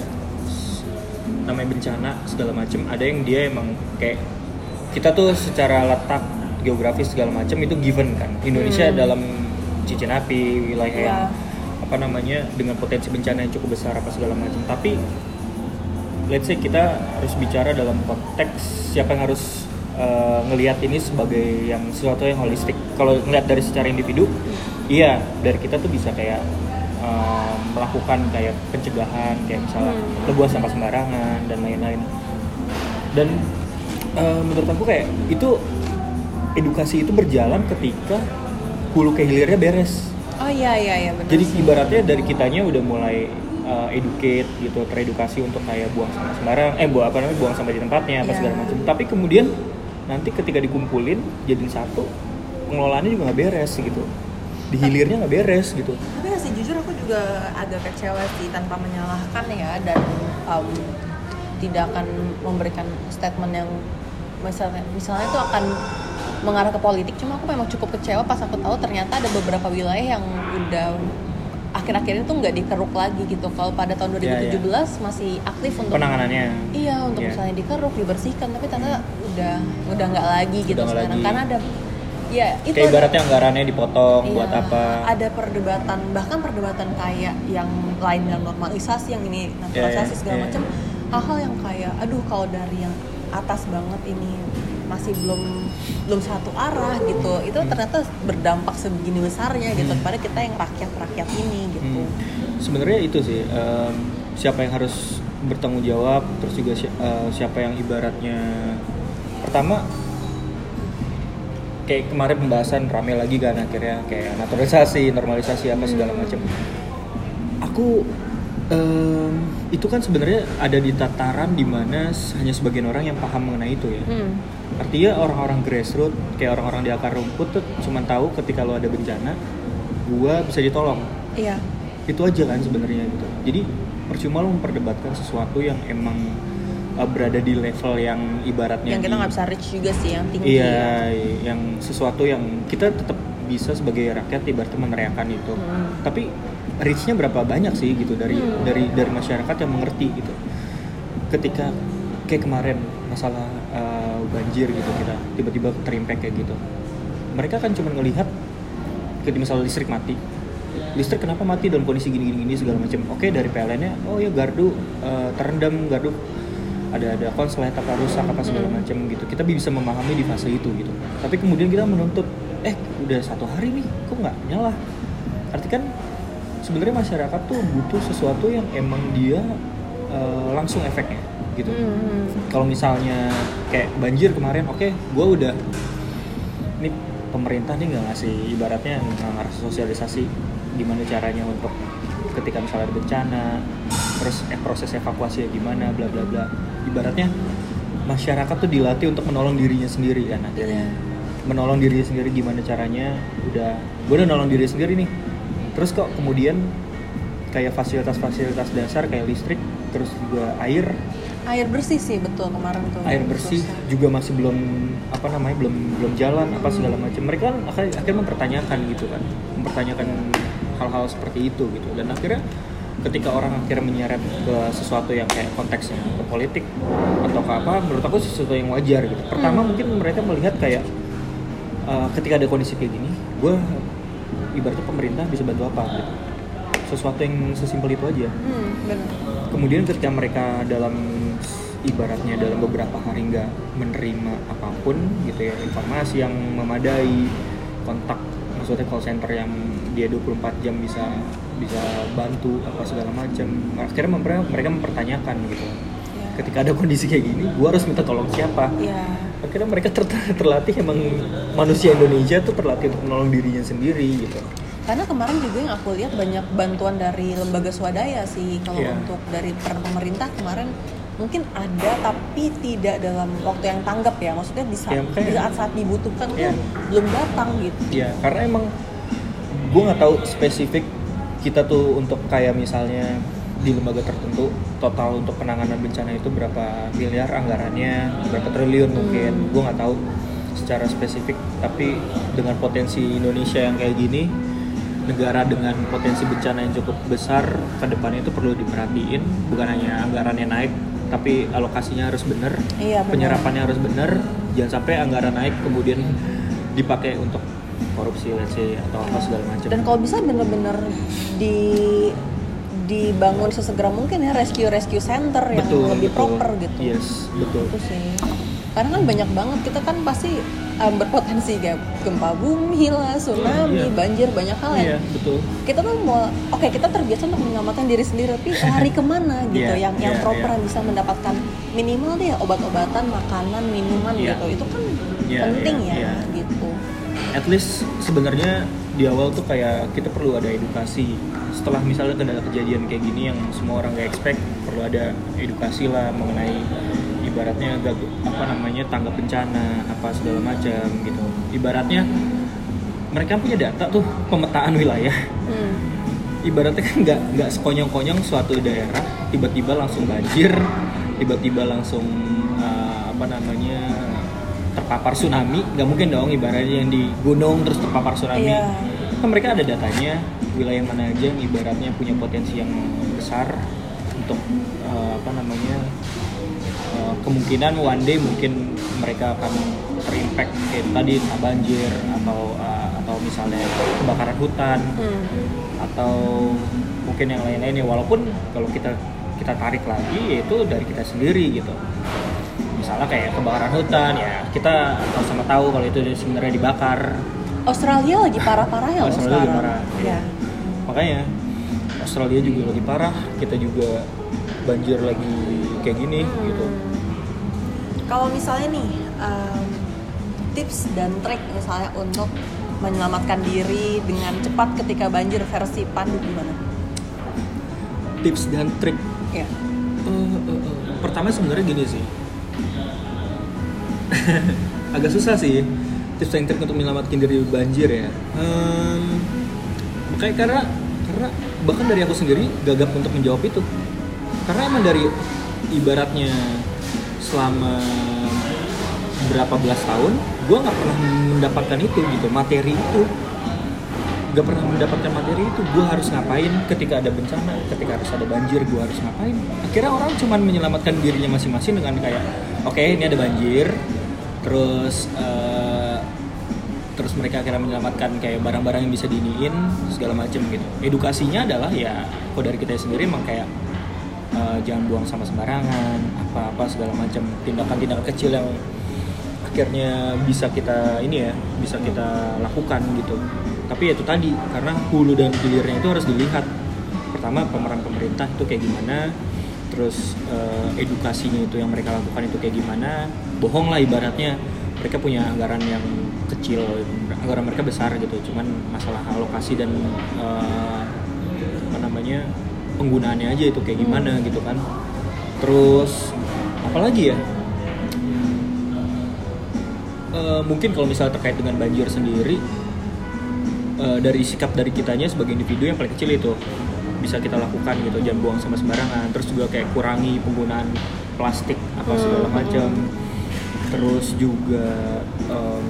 [SPEAKER 1] namanya bencana segala macam ada yang dia emang kayak kita tuh secara letak geografis segala macam itu given kan Indonesia
[SPEAKER 2] Hmm.
[SPEAKER 1] dalam cincin api wilayah
[SPEAKER 2] Ya.
[SPEAKER 1] yang apa namanya dengan potensi bencana yang cukup besar apa segala macam tapi let's say kita harus bicara dalam konteks siapa yang harus uh, ngelihat ini sebagai yang sesuatu yang holistik. Kalau ngelihat dari secara individu, iya dari kita tuh bisa kayak um, melakukan kayak pencegahan, kayak misalnya
[SPEAKER 2] Hmm.
[SPEAKER 1] lebuang sampah sembarangan dan lain-lain. Dan uh, menurut aku kayak itu edukasi itu berjalan ketika hulu ke hilirnya beres.
[SPEAKER 2] oh iya iya iya benar
[SPEAKER 1] Jadi ibaratnya dari kitanya udah mulai uh, educate gitu, teredukasi untuk kayak buang sampah sembarang, eh buang apa namanya buang sampah di tempatnya apa
[SPEAKER 2] Iya.
[SPEAKER 1] segala macam. Tapi kemudian nanti ketika dikumpulin jadiin satu, pengelolaannya juga nggak beres gitu. Di hilirnya nggak beres gitu.
[SPEAKER 2] tapi sih jujur aku juga agak kecewa sih tanpa menyalahkan ya dan um, tidak akan memberikan statement yang misalnya misalnya itu akan mengarah ke politik cuma aku memang cukup kecewa pas aku tahu ternyata ada beberapa wilayah yang udah akhir-akhir ini tuh nggak dikeruk lagi gitu kalau pada tahun
[SPEAKER 1] Iya,
[SPEAKER 2] 2017 masih aktif untuk
[SPEAKER 1] Penanganannya.
[SPEAKER 2] Iya untuk
[SPEAKER 1] Iya.
[SPEAKER 2] misalnya dikeruk, dibersihkan, tapi ternyata udah udah nggak lagi gitu
[SPEAKER 1] Udah
[SPEAKER 2] sekarang
[SPEAKER 1] lagi.
[SPEAKER 2] karena ada ya itu
[SPEAKER 1] Kayak ibaratnya anggarannya dipotong
[SPEAKER 2] iya,
[SPEAKER 1] buat apa?
[SPEAKER 2] Ada perdebatan bahkan perdebatan kayak yang lain dalam normalisasi yang ini naturalisasi
[SPEAKER 1] Iya, iya,
[SPEAKER 2] segala
[SPEAKER 1] iya.
[SPEAKER 2] macam hal-hal yang kayak aduh kalau dari yang atas banget ini masih belum belum satu arah gitu itu ternyata berdampak sebegini besarnya gitu
[SPEAKER 1] Hmm.
[SPEAKER 2] kepada kita yang rakyat rakyat ini gitu
[SPEAKER 1] Hmm. Sebenarnya itu sih em, siapa yang harus bertanggung jawab, terus juga si- eh, siapa yang ibaratnya pertama kayak kemarin pembahasan rame lagi kan akhirnya kayak naturalisasi, normalisasi apa segala macam. Aku em, itu kan sebenarnya ada di tataran di mana hanya sebagian orang yang paham mengenai itu ya.
[SPEAKER 2] Hmm.
[SPEAKER 1] Artinya orang-orang grassroots kayak orang-orang di akar rumput tuh cuma tahu ketika lo ada bencana, gua bisa ditolong
[SPEAKER 2] iya
[SPEAKER 1] itu aja kan sebenarnya gitu jadi percuma lo memperdebatkan sesuatu yang emang uh, berada di level yang ibaratnya
[SPEAKER 2] yang kita nggak bisa reach juga sih yang tinggi.
[SPEAKER 1] Iya yang sesuatu yang kita tetap bisa sebagai rakyat ibaratnya meneriakan itu.
[SPEAKER 2] Hmm.
[SPEAKER 1] tapi reachnya berapa banyak sih gitu dari
[SPEAKER 2] Hmm.
[SPEAKER 1] dari dari masyarakat yang mengerti gitu? Ketika kayak kemarin masalah uh, banjir gitu kita tiba-tiba terimpact kayak gitu. Mereka kan cuma ngelihat ketika misalnya listrik mati. Listrik kenapa mati dalam kondisi gini gini, gini segala macam? Oke dari PLN-nya oh ya gardu uh, terendam gardu ada ada konslet apa rusak apa segala macam gitu. Kita bisa memahami di fase itu gitu. Tapi kemudian kita menuntut eh udah satu hari nih kok nggak nyala? Arti kan sebenarnya masyarakat tuh butuh sesuatu yang emang dia uh, langsung efeknya gitu.
[SPEAKER 2] Hmm.
[SPEAKER 1] kalau misalnya kayak banjir kemarin oke gue udah ini pemerintah nih nggak ngasih ibaratnya nggak ngasih sosialisasi gimana caranya untuk ketika misalnya ada bencana terus eh, proses evakuasi gimana bla bla bla. Ibaratnya masyarakat tuh dilatih untuk menolong dirinya sendiri kan. Akhirnya menolong dirinya sendiri gimana caranya udah gue udah nolong diri sendiri nih. Terus kok kemudian kayak fasilitas-fasilitas dasar kayak listrik terus juga air.
[SPEAKER 2] Air bersih sih betul kemarin tuh.
[SPEAKER 1] Air bersih
[SPEAKER 2] Susah.
[SPEAKER 1] juga masih belum apa namanya belum belum jalan apa segala macam mereka kan akhirnya, akhirnya mempertanyakan gitu kan mempertanyakan hal-hal seperti itu gitu. Dan akhirnya ketika orang akhirnya menyeret ke sesuatu yang kayak konteksnya ke politik atau ke apa menurut aku sesuatu yang wajar gitu. Pertama
[SPEAKER 2] Hmm.
[SPEAKER 1] mungkin mereka melihat kayak uh, ketika ada kondisi kayak gini gue ibaratnya pemerintah bisa bantu apa gitu. Sesuatu yang sesimpel itu aja.
[SPEAKER 2] Hmm, bener.
[SPEAKER 1] Kemudian ketika mereka dalam ibaratnya dalam beberapa hari nggak menerima apa pun gitu ya informasi yang memadai kontak maksudnya call center yang dia 24 jam bisa bisa bantu apa segala macam. Akhirnya mereka mereka mempertanyakan gitu.
[SPEAKER 2] Ya.
[SPEAKER 1] ketika ada kondisi kayak gini gua harus minta tolong siapa?
[SPEAKER 2] Ya
[SPEAKER 1] akhirnya mereka ter- terlatih emang manusia Indonesia tuh terlatih untuk menolong dirinya sendiri gitu.
[SPEAKER 2] Karena kemarin juga yang aku lihat banyak bantuan dari lembaga swadaya sih. Kalau
[SPEAKER 1] Iya.
[SPEAKER 2] untuk dari peran pemerintah kemarin mungkin ada tapi tidak dalam waktu yang tanggap ya. Maksudnya di saat
[SPEAKER 1] Ya,
[SPEAKER 2] di saat, saat dibutuhkan
[SPEAKER 1] Iya.
[SPEAKER 2] tuh belum datang gitu.
[SPEAKER 1] Ya, karena emang gue nggak tahu spesifik kita tuh untuk kayak misalnya di lembaga tertentu total untuk penanganan bencana itu berapa miliar anggarannya, berapa triliun mungkin,
[SPEAKER 2] Hmm.
[SPEAKER 1] gue nggak tahu secara spesifik. Tapi dengan potensi Indonesia yang kayak gini, negara dengan potensi bencana yang cukup besar ke depannya itu perlu diperhatiin, bukan hanya anggarannya naik, tapi alokasinya harus bener,
[SPEAKER 2] Iya, benar.
[SPEAKER 1] penyerapannya harus bener, jangan sampai anggaran naik kemudian dipakai untuk korupsi let's say atau apa segala macam.
[SPEAKER 2] dan kalau bisa bener-bener di dibangun sesegera mungkin ya rescue rescue center yang lebih proper gitu
[SPEAKER 1] Yes, betul.
[SPEAKER 2] itu sih karena kan banyak banget kita kan pasti um, berpotensi kayak gempa bumi lah tsunami
[SPEAKER 1] Iya.
[SPEAKER 2] banjir banyak hal ya
[SPEAKER 1] Iya, betul.
[SPEAKER 2] kita tuh mau oke kita terbiasa untuk menyelamatkan diri sendiri tapi lari ke mana gitu
[SPEAKER 1] Iya,
[SPEAKER 2] yang yang
[SPEAKER 1] iya,
[SPEAKER 2] proper yang bisa mendapatkan minimal deh obat-obatan makanan minuman
[SPEAKER 1] Iya.
[SPEAKER 2] gitu itu kan
[SPEAKER 1] Iya,
[SPEAKER 2] penting
[SPEAKER 1] iya,
[SPEAKER 2] ya
[SPEAKER 1] iya.
[SPEAKER 2] gitu
[SPEAKER 1] At least sebenarnya di awal tuh kayak kita perlu ada edukasi. Setelah misalnya ada kejadian kayak gini yang semua orang gak expect, perlu ada edukasi lah mengenai ibaratnya gag- apa namanya tanggap bencana apa segala macam gitu. Ibaratnya mereka punya data tuh pemetaan wilayah.
[SPEAKER 2] hmm.
[SPEAKER 1] ibaratnya kan nggak nggak sekonyong-konyong suatu daerah tiba-tiba langsung banjir tiba-tiba langsung uh, apa namanya terpapar tsunami nggak mungkin dong ibaratnya yang di gunung terus terpapar tsunami
[SPEAKER 2] Iya.
[SPEAKER 1] kan mereka ada datanya wilayah mana aja yang ibaratnya punya potensi yang besar untuk uh, apa namanya uh, kemungkinan one day mungkin mereka akan terimpact kayak tadi entah banjir atau uh, atau misalnya kebakaran hutan
[SPEAKER 2] Hmm.
[SPEAKER 1] atau mungkin yang lain-lain ya walaupun kalau kita kita tarik lagi yaitu dari kita sendiri gitu misalnya kayak kebakaran hutan ya kita sama tahu kalau itu sebenarnya dibakar
[SPEAKER 2] Australia lagi parah-parah ya
[SPEAKER 1] Australia lagi
[SPEAKER 2] sekarang.
[SPEAKER 1] parah, iya.
[SPEAKER 2] Ya.
[SPEAKER 1] makanya Australia juga lagi parah kita juga banjir lagi kayak gini
[SPEAKER 2] Hmm.
[SPEAKER 1] gitu
[SPEAKER 2] Kalau misalnya nih um, tips dan trik misalnya untuk menyelamatkan diri dengan cepat ketika banjir versi Pandu gimana?
[SPEAKER 1] tips dan trik
[SPEAKER 2] Ya.
[SPEAKER 1] Eh, eh, eh. pertama sebenarnya gini sih agak susah sih tips dan trik untuk menyelamatkan diri banjir ya. Kayak karena karena bahkan dari aku sendiri gagap untuk menjawab itu. Karena emang dari ibaratnya selama berapa belas tahun gue nggak pernah mendapatkan itu gitu materi itu. Gak pernah mendapatkan materi itu gue harus ngapain ketika ada bencana ketika harus ada banjir gue harus ngapain? Akhirnya orang cuman menyelamatkan dirinya masing-masing dengan kayak oke ini ada banjir terus eh, terus mereka akhirnya menyelamatkan kayak barang-barang yang bisa diniin segala macam gitu. Edukasinya adalah ya kok dari kita sendiri emang kayak eh, jangan buang sama sembarangan apa-apa segala macam tindakan-tindakan kecil yang akhirnya bisa kita ini ya bisa kita lakukan gitu. Tapi ya itu tadi karena hulu dan hilirnya itu harus dilihat. Pertama pemeran pemerintah itu kayak gimana terus eh, edukasinya itu yang mereka lakukan itu kayak gimana bohong lah ibaratnya. Mereka punya anggaran yang kecil anggaran mereka besar gitu cuman masalah alokasi dan eh, apa namanya penggunaannya aja itu kayak gimana gitu kan. Terus apalagi ya? Eh, mungkin kalau misalnya terkait dengan banjir sendiri eh, dari sikap dari kitanya sebagai individu yang paling kecil itu bisa kita lakukan gitu jangan buang sama sembarangan. Terus juga kayak kurangi penggunaan plastik apa segala
[SPEAKER 2] Hmm,
[SPEAKER 1] macam. Terus juga em,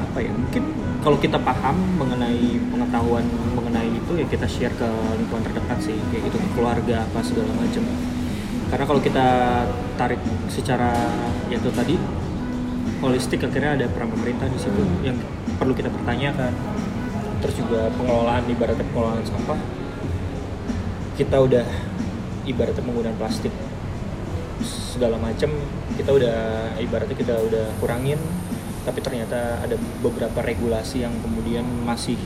[SPEAKER 1] apa ya mungkin kalau kita paham mengenai pengetahuan mengenai itu ya kita share ke lingkungan terdekat sih kayak gitu ke keluarga apa segala macam. Karena kalau kita tarik secara ya itu tadi holistik akhirnya ada peran pemerintah di situ
[SPEAKER 2] Hmm.
[SPEAKER 1] yang perlu kita pertanyakan. Terus juga pengelolaan ibaratnya pengelolaan sampah kita udah ibaratnya penggunaan plastik segala macam kita udah ibaratnya kita udah kurangin tapi ternyata ada beberapa regulasi yang kemudian masih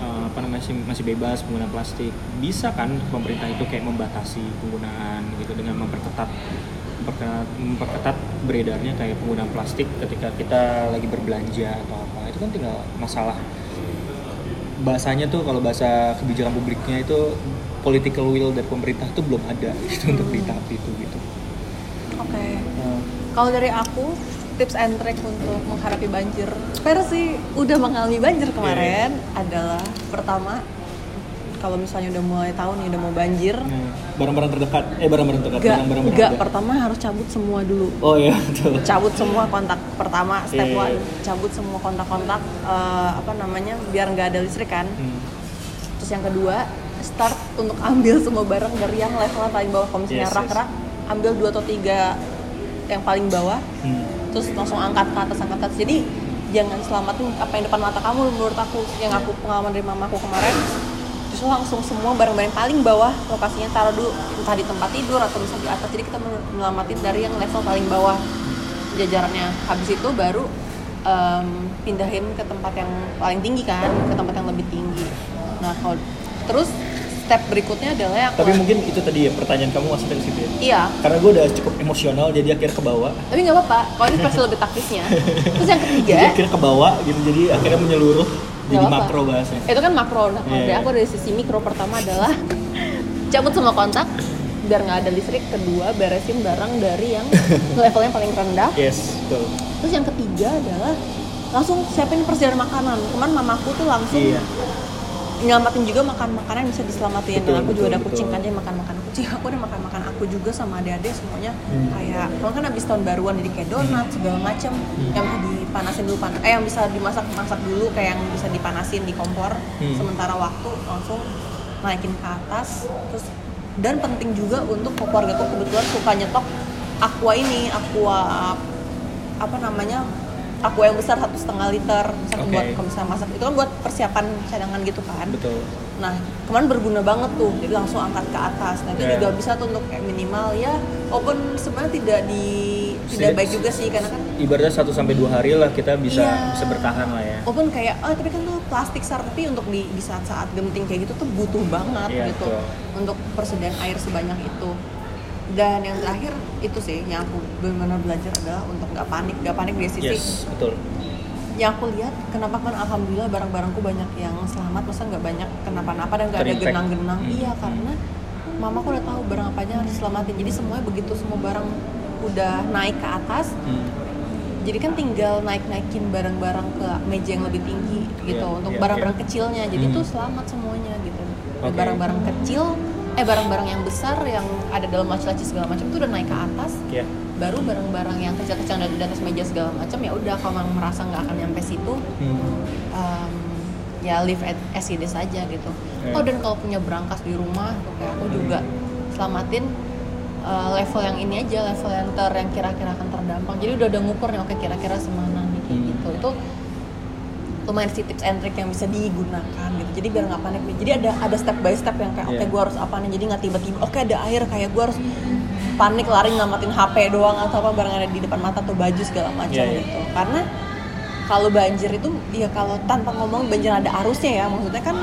[SPEAKER 1] eh, apa namanya masih, masih bebas penggunaan plastik. Bisa kan pemerintah itu kayak membatasi penggunaan gitu dengan memperketat memperketat, memperketat beredarnya kayak penggunaan plastik ketika kita lagi berbelanja atau apa. Itu kan tinggal masalah bahasanya tuh kalau bahasa kebijakan publiknya itu political will dari pemerintah tuh belum ada gitu untuk di tahap itu gitu.
[SPEAKER 2] oke.
[SPEAKER 1] Nah,
[SPEAKER 2] kalau dari aku tips and trick untuk menghadapi banjir versi udah mengalami banjir kemarin adalah pertama kalau misalnya udah mulai tahu nih udah mau banjir
[SPEAKER 1] nah, barang-barang terdekat, eh barang-barang terdekat,
[SPEAKER 2] gak,
[SPEAKER 1] barang-barang
[SPEAKER 2] gak
[SPEAKER 1] berharga.
[SPEAKER 2] pertama harus cabut semua dulu
[SPEAKER 1] Oh iya betul.
[SPEAKER 2] cabut semua kontak pertama step
[SPEAKER 1] Iya, iya,
[SPEAKER 2] one
[SPEAKER 1] iya.
[SPEAKER 2] cabut semua kontak-kontak eh, apa namanya biar nggak ada listrik kan
[SPEAKER 1] Hmm.
[SPEAKER 2] terus yang kedua start untuk ambil semua barang dari yang level paling bawah kalau misalnya
[SPEAKER 1] Yes, yes.
[SPEAKER 2] rak-rak ambil dua atau tiga yang paling bawah
[SPEAKER 1] Hmm.
[SPEAKER 2] terus langsung angkat ke atas angkat ke atas jadi jangan selamatin apa yang depan mata kamu menurut aku yang aku pengalaman dari mamaku kemarin justru langsung semua barang-barang paling bawah lokasinya taruh dulu. Entah di tempat tidur atau misalnya di atas. Jadi kita menyelamatin dari yang level paling bawah jajarannya. Habis itu baru em, pindahin ke tempat yang paling tinggi kan ke tempat yang lebih tinggi. Nah kalau terus step berikutnya adalah yang
[SPEAKER 1] Tapi mungkin itu tadi ya pertanyaan kamu maksudnya ke situ ya.
[SPEAKER 2] iya.
[SPEAKER 1] Karena gue udah cukup emosional jadi akhirnya ke bawah.
[SPEAKER 2] tapi nggak apa-apa kalau ini versi lebih taktisnya. Terus yang ketiga
[SPEAKER 1] Jadi akhirnya ke bawah gitu. Jadi akhirnya menyeluruh jadi
[SPEAKER 2] apa-apa.
[SPEAKER 1] makro bahasanya.
[SPEAKER 2] itu kan makro nah kalau
[SPEAKER 1] Iya,
[SPEAKER 2] dari
[SPEAKER 1] iya.
[SPEAKER 2] aku dari sisi mikro pertama adalah cabut semua kontak biar nggak ada listrik kedua beresin barang dari yang levelnya paling rendah
[SPEAKER 1] Yes, betul.
[SPEAKER 2] terus yang ketiga adalah langsung siapin persediaan makanan kemarin mamaku tuh langsung
[SPEAKER 1] Iya.
[SPEAKER 2] nyelamatin juga makan makanan yang bisa diselamatin
[SPEAKER 1] Betul,
[SPEAKER 2] dan aku juga
[SPEAKER 1] betul,
[SPEAKER 2] ada kucing kan jadi makan makan kucing aku ada makan makan aku juga sama adik-adik semuanya
[SPEAKER 1] Hmm.
[SPEAKER 2] kayak kalau kan habis tahun baruan jadi kayak donat segala macam
[SPEAKER 1] Hmm.
[SPEAKER 2] yang dipanasin dulu pan eh yang bisa dimasak masak dulu kayak yang bisa dipanasin di kompor
[SPEAKER 1] Hmm.
[SPEAKER 2] sementara waktu langsung naikin ke atas terus dan penting juga untuk keluarga aku kebetulan suka nyetok aqua ini aqua apa namanya aqua yang besar satu setengah liter misalnya
[SPEAKER 1] Oke.
[SPEAKER 2] buat kalau misalnya masak itu kan buat persiapan cadangan gitu kan
[SPEAKER 1] Betul.
[SPEAKER 2] Nah, kemarin berguna banget tuh, jadi langsung angkat ke atas. Nah, itu
[SPEAKER 1] Ya.
[SPEAKER 2] juga bisa tuh untuk kayak minimal ya, walaupun sebenarnya tidak di tidak baik juga sih karena kan
[SPEAKER 1] Ibaratnya 1 sampai 2 hari lah kita bisa
[SPEAKER 2] Iya.
[SPEAKER 1] bisa bertahan lah ya.
[SPEAKER 2] walaupun kayak oh tapi kan tuh plastik sar tapi untuk di di saat-saat genting kayak gitu tuh butuh banget
[SPEAKER 1] Iya,
[SPEAKER 2] gitu
[SPEAKER 1] betul.
[SPEAKER 2] untuk persediaan air sebanyak itu. Dan yang terakhir itu sih yang aku benar-benar belajar adalah untuk nggak panik, nggak panik dari sisi
[SPEAKER 1] Yes, betul.
[SPEAKER 2] yang aku lihat kenapa kan alhamdulillah barang-barangku banyak yang selamat masa nggak banyak kenapa-napa dan nggak ada genang-genang
[SPEAKER 1] Hmm.
[SPEAKER 2] iya karena mamaku udah tahu barang apa aja harus diselamatin jadi semuanya begitu semua barang udah naik ke atas
[SPEAKER 1] Hmm.
[SPEAKER 2] jadi kan tinggal naik-naikin barang-barang ke meja yang lebih tinggi gitu
[SPEAKER 1] Iya,
[SPEAKER 2] untuk
[SPEAKER 1] iya,
[SPEAKER 2] barang-barang
[SPEAKER 1] iya.
[SPEAKER 2] kecilnya jadi
[SPEAKER 1] Hmm.
[SPEAKER 2] tuh selamat semuanya gitu barang-barang kecil eh barang-barang yang besar yang ada dalam laci-laci segala macam itu udah naik ke atas
[SPEAKER 1] Ya.
[SPEAKER 2] baru barang-barang yang kecil-kecil di atas meja segala macam ya udah kalau memang merasa nggak akan nyampe situ
[SPEAKER 1] Hmm.
[SPEAKER 2] um, ya live at as it is aja gitu.
[SPEAKER 1] Ya.
[SPEAKER 2] Oh dan kalau punya berangkas di rumah, kayak aku juga selamatin uh, level yang ini aja, level yang ter yang kira-kira akan terdampang. Jadi udah ada ngukur nih, oke kira-kira semana nih kayak
[SPEAKER 1] Hmm.
[SPEAKER 2] gitu. Itu lumayan sih tips and trick yang bisa digunakan gitu. Jadi biar nggak panik. Jadi ada ada step by step yang kayak oke
[SPEAKER 1] Iya.
[SPEAKER 2] gue harus apa nih. Jadi nggak tiba-tiba oke ada air kayak gue harus panik lari ngamatin HP doang atau apa barang ada di depan mata atau baju segala macam
[SPEAKER 1] Iya, iya.
[SPEAKER 2] gitu. Karena kalau banjir itu ya kalau tanpa ngomong banjir ada arusnya ya maksudnya kan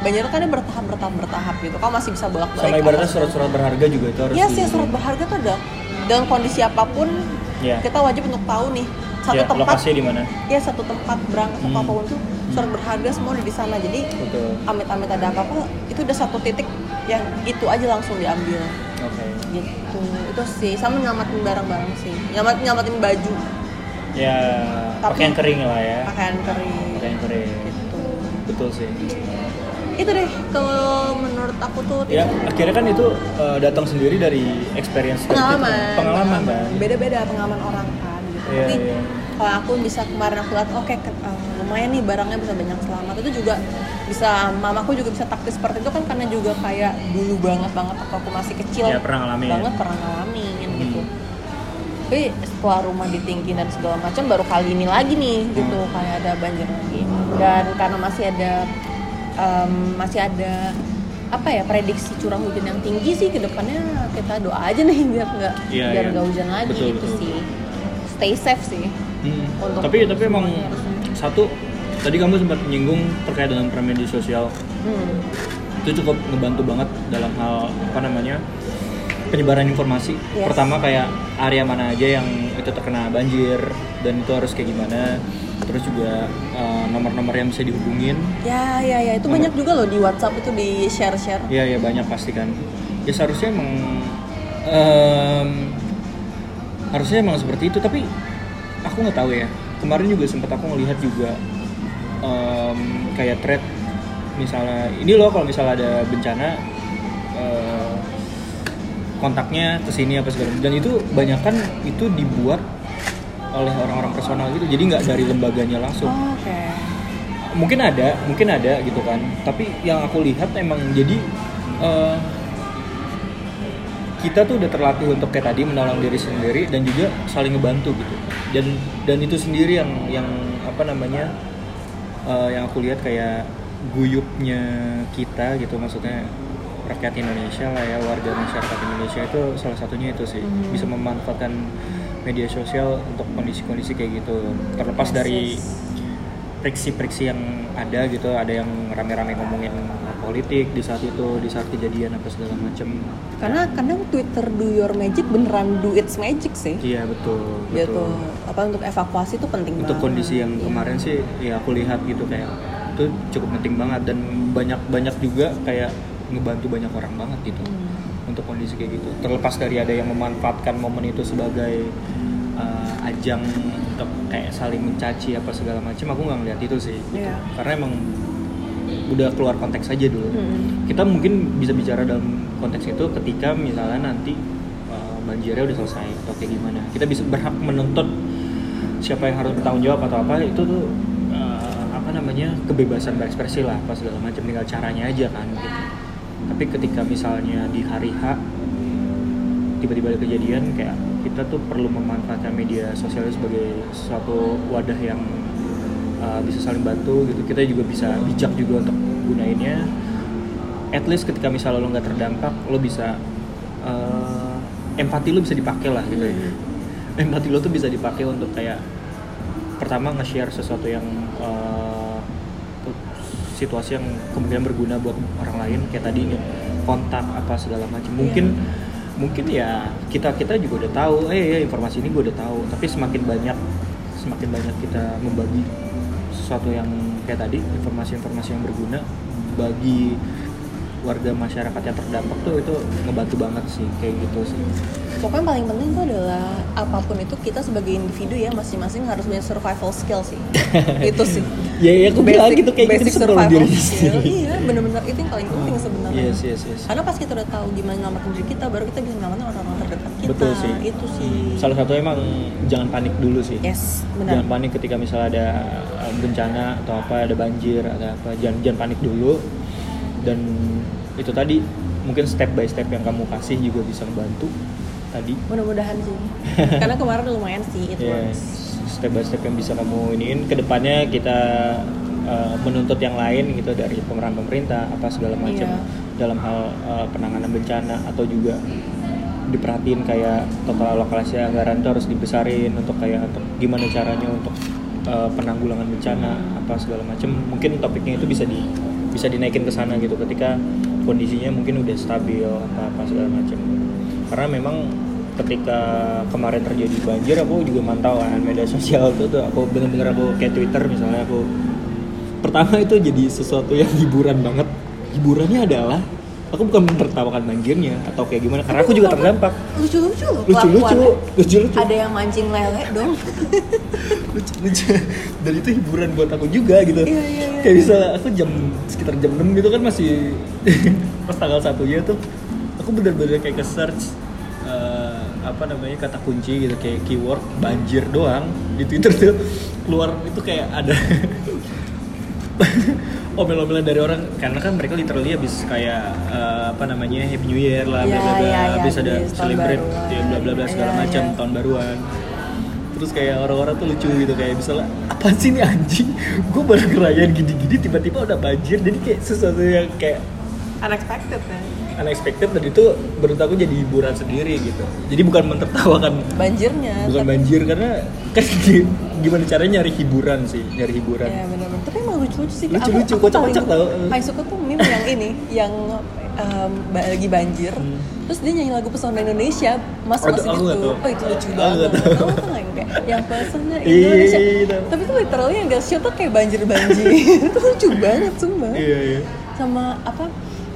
[SPEAKER 2] banjir kan bertahap bertahap bertahap gitu kamu masih bisa bolak balik
[SPEAKER 1] Sama ibaratnya surat-surat berharga juga itu harus
[SPEAKER 2] ya
[SPEAKER 1] di-
[SPEAKER 2] surat berharga tuh ada dalam kondisi apa pun
[SPEAKER 1] Ya.
[SPEAKER 2] kita wajib untuk tahu nih satu
[SPEAKER 1] ya,
[SPEAKER 2] tempat
[SPEAKER 1] lokasi di mana?
[SPEAKER 2] ya satu tempat berangkat
[SPEAKER 1] Hmm.
[SPEAKER 2] apa pun tuh surat berharga semua udah di sana. Jadi amit-amit ada apa-apa itu udah satu titik yang itu aja langsung diambil.
[SPEAKER 1] Oke.
[SPEAKER 2] gitu. Itu sih sama nyelamatin barang-barang sih. Nyamat nyelamatin baju.
[SPEAKER 1] Ya,
[SPEAKER 2] Tapi-
[SPEAKER 1] pakaian kering lah ya.
[SPEAKER 2] pakaian kering.
[SPEAKER 1] Pakaian kering.
[SPEAKER 2] gitu.
[SPEAKER 1] Betul sih.
[SPEAKER 2] itu deh kalau menurut aku tuh
[SPEAKER 1] ya akhirnya kan itu uh, datang sendiri dari experience
[SPEAKER 2] pengalaman.
[SPEAKER 1] pengalaman kan?
[SPEAKER 2] Beda-beda pengalaman orang kan gitu
[SPEAKER 1] Iya,
[SPEAKER 2] tapi kalau aku bisa kemarin aku lihat oke ke- eh, lumayan nih barangnya bisa banyak selamat itu juga bisa mamaku juga bisa taktis seperti itu kan karena juga kayak dulu banget banget waktu aku masih kecil
[SPEAKER 1] Ya, pernah ngalamin.
[SPEAKER 2] banget pernah ngalamin gitu
[SPEAKER 1] Hmm.
[SPEAKER 2] tapi setelah rumah ditinggi dan segala macam baru kali ini lagi nih gitu
[SPEAKER 1] Hmm.
[SPEAKER 2] kayak ada banjir lagi dan karena masih ada em, masih ada apa ya prediksi curah hujan yang tinggi sih ke depannya kita doa aja nih biar nggak
[SPEAKER 1] Iya,
[SPEAKER 2] biar
[SPEAKER 1] iya.
[SPEAKER 2] nggak hujan lagi
[SPEAKER 1] Betul,
[SPEAKER 2] gitu
[SPEAKER 1] betul.
[SPEAKER 2] sih stay safe sih
[SPEAKER 1] Hmm.
[SPEAKER 2] Untuk
[SPEAKER 1] tapi tapi emang
[SPEAKER 2] harusnya.
[SPEAKER 1] satu tadi kamu sempat menyinggung terkait dengan media sosial
[SPEAKER 2] hmm.
[SPEAKER 1] itu cukup ngebantu banget dalam hal apa namanya penyebaran informasi
[SPEAKER 2] Yes.
[SPEAKER 1] pertama kayak area mana aja yang itu terkena banjir dan itu harus kayak gimana terus juga eh, nomor-nomor yang bisa dihubungin
[SPEAKER 2] ya ya ya itu
[SPEAKER 1] Nomor-
[SPEAKER 2] banyak juga loh di WhatsApp itu di share share
[SPEAKER 1] ya ya banyak pasti kan ya seharusnya emang em, harusnya emang seperti itu tapi aku nggak tahu ya. Kemarin juga sempat aku ngelihat juga em, kayak thread misalnya ini loh kalau misalnya ada bencana eh, kontaknya ke sini apa segala dan itu banyak kan itu dibuat oleh orang-orang personal gitu jadi nggak dari lembaganya langsung.
[SPEAKER 2] Oh, oke.
[SPEAKER 1] Mungkin ada mungkin ada gitu kan. Tapi yang aku lihat emang jadi eh, kita tuh udah terlatih untuk kayak tadi menolong diri sendiri dan juga saling ngebantu gitu dan dan itu sendiri yang yang apa namanya eh, yang aku lihat kayak guyupnya kita gitu maksudnya rakyat Indonesia lah ya warga masyarakat Indonesia itu salah satunya itu sih
[SPEAKER 2] Hmm.
[SPEAKER 1] bisa memanfaatkan media sosial untuk kondisi-kondisi kayak gitu terlepas
[SPEAKER 2] Yes,
[SPEAKER 1] dari
[SPEAKER 2] yes.
[SPEAKER 1] friksi-friksi yang ada gitu ada yang rame-rame ngomongin politik di saat itu di saat kejadian apa segala macem
[SPEAKER 2] karena kadang Twitter do your magic beneran do its magic sih
[SPEAKER 1] iya betul
[SPEAKER 2] gitu
[SPEAKER 1] betul
[SPEAKER 2] apa untuk evakuasi itu penting
[SPEAKER 1] untuk
[SPEAKER 2] banget
[SPEAKER 1] kondisi yang
[SPEAKER 2] Iya.
[SPEAKER 1] kemarin sih ya aku lihat gitu kayak itu cukup penting banget dan banyak banyak juga kayak ngebantu banyak orang banget gitu
[SPEAKER 2] Hmm.
[SPEAKER 1] untuk kondisi kayak gitu terlepas dari ada yang memanfaatkan momen itu sebagai uh, ajang untuk kayak saling mencaci apa segala macam aku nggak ngeliat itu sih gitu.
[SPEAKER 2] Iya.
[SPEAKER 1] karena emang udah keluar konteks aja dulu.
[SPEAKER 2] Hmm.
[SPEAKER 1] kita mungkin bisa bicara dalam konteks itu ketika misalnya nanti uh, banjirnya udah selesai atau kayak gimana. Kita bisa berhak menuntut siapa yang harus bertanggung jawab atau apa itu tuh uh, apa namanya kebebasan berekspresi lah apa segala macam tinggal caranya aja kan gitu. Tapi ketika misalnya di hari H tiba-tiba ada kejadian kayak kita tuh perlu memanfaatkan media sosial sebagai suatu wadah yang uh, bisa saling bantu gitu. Kita juga bisa bijak juga untuk gunainnya. At least ketika misalnya lo nggak terdampak lo bisa uh, empati lo bisa dipakai lah gitu. Ya empati lo tuh bisa dipakai untuk kayak pertama nge-share sesuatu yang uh, situasi yang kemudian berguna buat orang lain kayak tadi nih kontak apa segala macam. Mungkin mungkin ya kita kita juga udah tahu eh ya informasi ini gue udah tahu. Tapi semakin banyak semakin banyak kita membagi sesuatu yang kayak tadi informasi-informasi yang berguna bagi warga masyarakat yang terdampak tuh itu ngebantu banget sih kayak gitu sih.
[SPEAKER 2] Pokoknya paling penting itu adalah apa pun itu kita sebagai individu ya masing-masing harus punya survival skill sih. Itu sih.
[SPEAKER 1] Ya ya aku bilang gitu kayak
[SPEAKER 2] basic
[SPEAKER 1] gitu
[SPEAKER 2] survival skill iya bener-bener itu yang paling penting sebenarnya.
[SPEAKER 1] yes yes yes.
[SPEAKER 2] Karena pas kita udah tahu gimana nyelamatin diri kita baru kita bisa nyelamatin orang-orang terdekat kita.
[SPEAKER 1] Betul sih.
[SPEAKER 2] Itu sih.
[SPEAKER 1] Salah satu emang jangan panik dulu sih.
[SPEAKER 2] Yes benar.
[SPEAKER 1] Jangan panik ketika misalnya ada uh, bencana atau apa ada banjir ada apa jangan jangan panik dulu dan itu tadi mungkin step by step yang kamu kasih juga bisa membantu tadi.
[SPEAKER 2] Mudah-mudahan sih. Karena kemarin lumayan sih it
[SPEAKER 1] ya
[SPEAKER 2] works
[SPEAKER 1] step by step yang bisa kamu iniin. Ke depannya kita uh, menuntut yang lain gitu dari pemeran pemerintah apa segala macam.
[SPEAKER 2] Iya.
[SPEAKER 1] dalam hal uh, penanganan bencana atau juga diperhatiin kayak total alokasi anggaran itu harus dibesarin untuk kayak untuk gimana caranya untuk uh, penanggulangan bencana apa segala macam. Mungkin topiknya itu bisa di bisa dinaikin ke sana gitu ketika kondisinya mungkin udah stabil apa apa segala macam. Karena memang ketika kemarin terjadi banjir aku juga mantau kan media sosial tuh, tuh aku bener-bener aku kayak Twitter misalnya aku. Pertama itu jadi sesuatu yang hiburan banget. Hiburannya adalah aku bukan menertawakan banjirnya atau kayak gimana karena aku juga terdampak.
[SPEAKER 2] lucu-lucu loh
[SPEAKER 1] lucu-lucu
[SPEAKER 2] kelakuannya.
[SPEAKER 1] lucu-lucu
[SPEAKER 2] ada yang mancing lele dong.
[SPEAKER 1] Lucu lucu. Dan itu hiburan buat aku juga gitu.
[SPEAKER 2] Iya, iya, iya.
[SPEAKER 1] kayak bisa aku jam sekitar jam 6 gitu kan masih pas tanggal satunya tuh aku bener-bener kayak ke search eh, apa namanya kata kunci gitu kayak keyword banjir doang di Twitter tuh. Keluar itu kayak ada omel-omelan dari orang karena kan mereka literally habis kayak eh, apa namanya Happy New Year lah bla bla bla habis ada celebrate bla bla bla segala
[SPEAKER 2] Iya,
[SPEAKER 1] macam
[SPEAKER 2] iya.
[SPEAKER 1] tahun baruan. Terus kayak orang-orang tuh lucu gitu kayak misalnya apa sih ini anjing? Gue baru ngerayain gini-gini tiba-tiba udah banjir jadi kayak sesuatu yang kayak
[SPEAKER 2] unexpected kan?
[SPEAKER 1] Unexpected dan itu menurut aku jadi hiburan sendiri gitu. Jadi bukan mentertawakan
[SPEAKER 2] banjirnya
[SPEAKER 1] bukan
[SPEAKER 2] tapi-
[SPEAKER 1] banjir karena kan gimana caranya nyari hiburan sih nyari hiburan
[SPEAKER 2] Iya benar-benar. Tapi emang lucu-lucu sih.
[SPEAKER 1] Lucu-lucu, kocak-kocak tau.
[SPEAKER 2] Paling suka tuh meme yang ini, yang ba- lagi banjir.
[SPEAKER 1] Hmm.
[SPEAKER 2] Terus dia nyanyi lagu pesona Indonesia,
[SPEAKER 1] aku
[SPEAKER 2] gitu.
[SPEAKER 1] nggak tahu.
[SPEAKER 2] Oh itu lucu banget.
[SPEAKER 1] tahu.
[SPEAKER 2] Tuh kayak yang pesona Indonesia.
[SPEAKER 1] iya, iya.
[SPEAKER 2] Tapi tuh literally yang gak show tuh kayak banjir-banjir. itu lucu banget sumpah.
[SPEAKER 1] iya iya
[SPEAKER 2] Sama apa?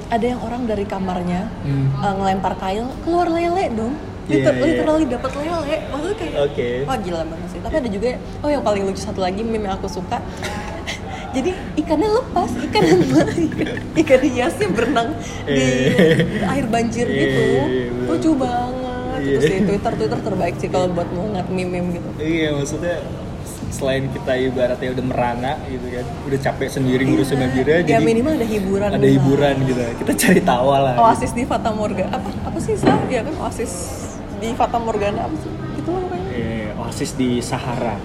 [SPEAKER 2] Ada yang orang dari kamarnya
[SPEAKER 1] Hmm.
[SPEAKER 2] eh, ngelempar kail keluar lele dong.
[SPEAKER 1] Iya,
[SPEAKER 2] Liter-
[SPEAKER 1] iya.
[SPEAKER 2] Literally dapat lele. Maksudnya kayak
[SPEAKER 1] Oke.
[SPEAKER 2] Wah gila banget sih. Tapi ada juga oh yang paling lucu satu lagi meme yang aku suka. Jadi ikannya lepas, ikan ikan, hiasnya berenang di
[SPEAKER 1] Eh.
[SPEAKER 2] air banjir
[SPEAKER 1] Iya,
[SPEAKER 2] gitu.
[SPEAKER 1] iya, iya,
[SPEAKER 2] Lucu banget.
[SPEAKER 1] Iya.
[SPEAKER 2] Terus di Twitter Twitter terbaik sih kalau buat mau ngat meme-meme gitu.
[SPEAKER 1] iya maksudnya selain kita ibaratnya udah merana gitu kan udah capek sendiri ngurusin banjirnya
[SPEAKER 2] ya
[SPEAKER 1] jadi
[SPEAKER 2] minimal ada hiburan.
[SPEAKER 1] ada
[SPEAKER 2] lah.
[SPEAKER 1] hiburan gitu kita cari tawa lah
[SPEAKER 2] Oasis di Fata Morgana. Apa apa sih sah? Ya kan Oasis di Fata Morgana apa sih? Gitu lah pokoknya.
[SPEAKER 1] Eh, oasis di Sahara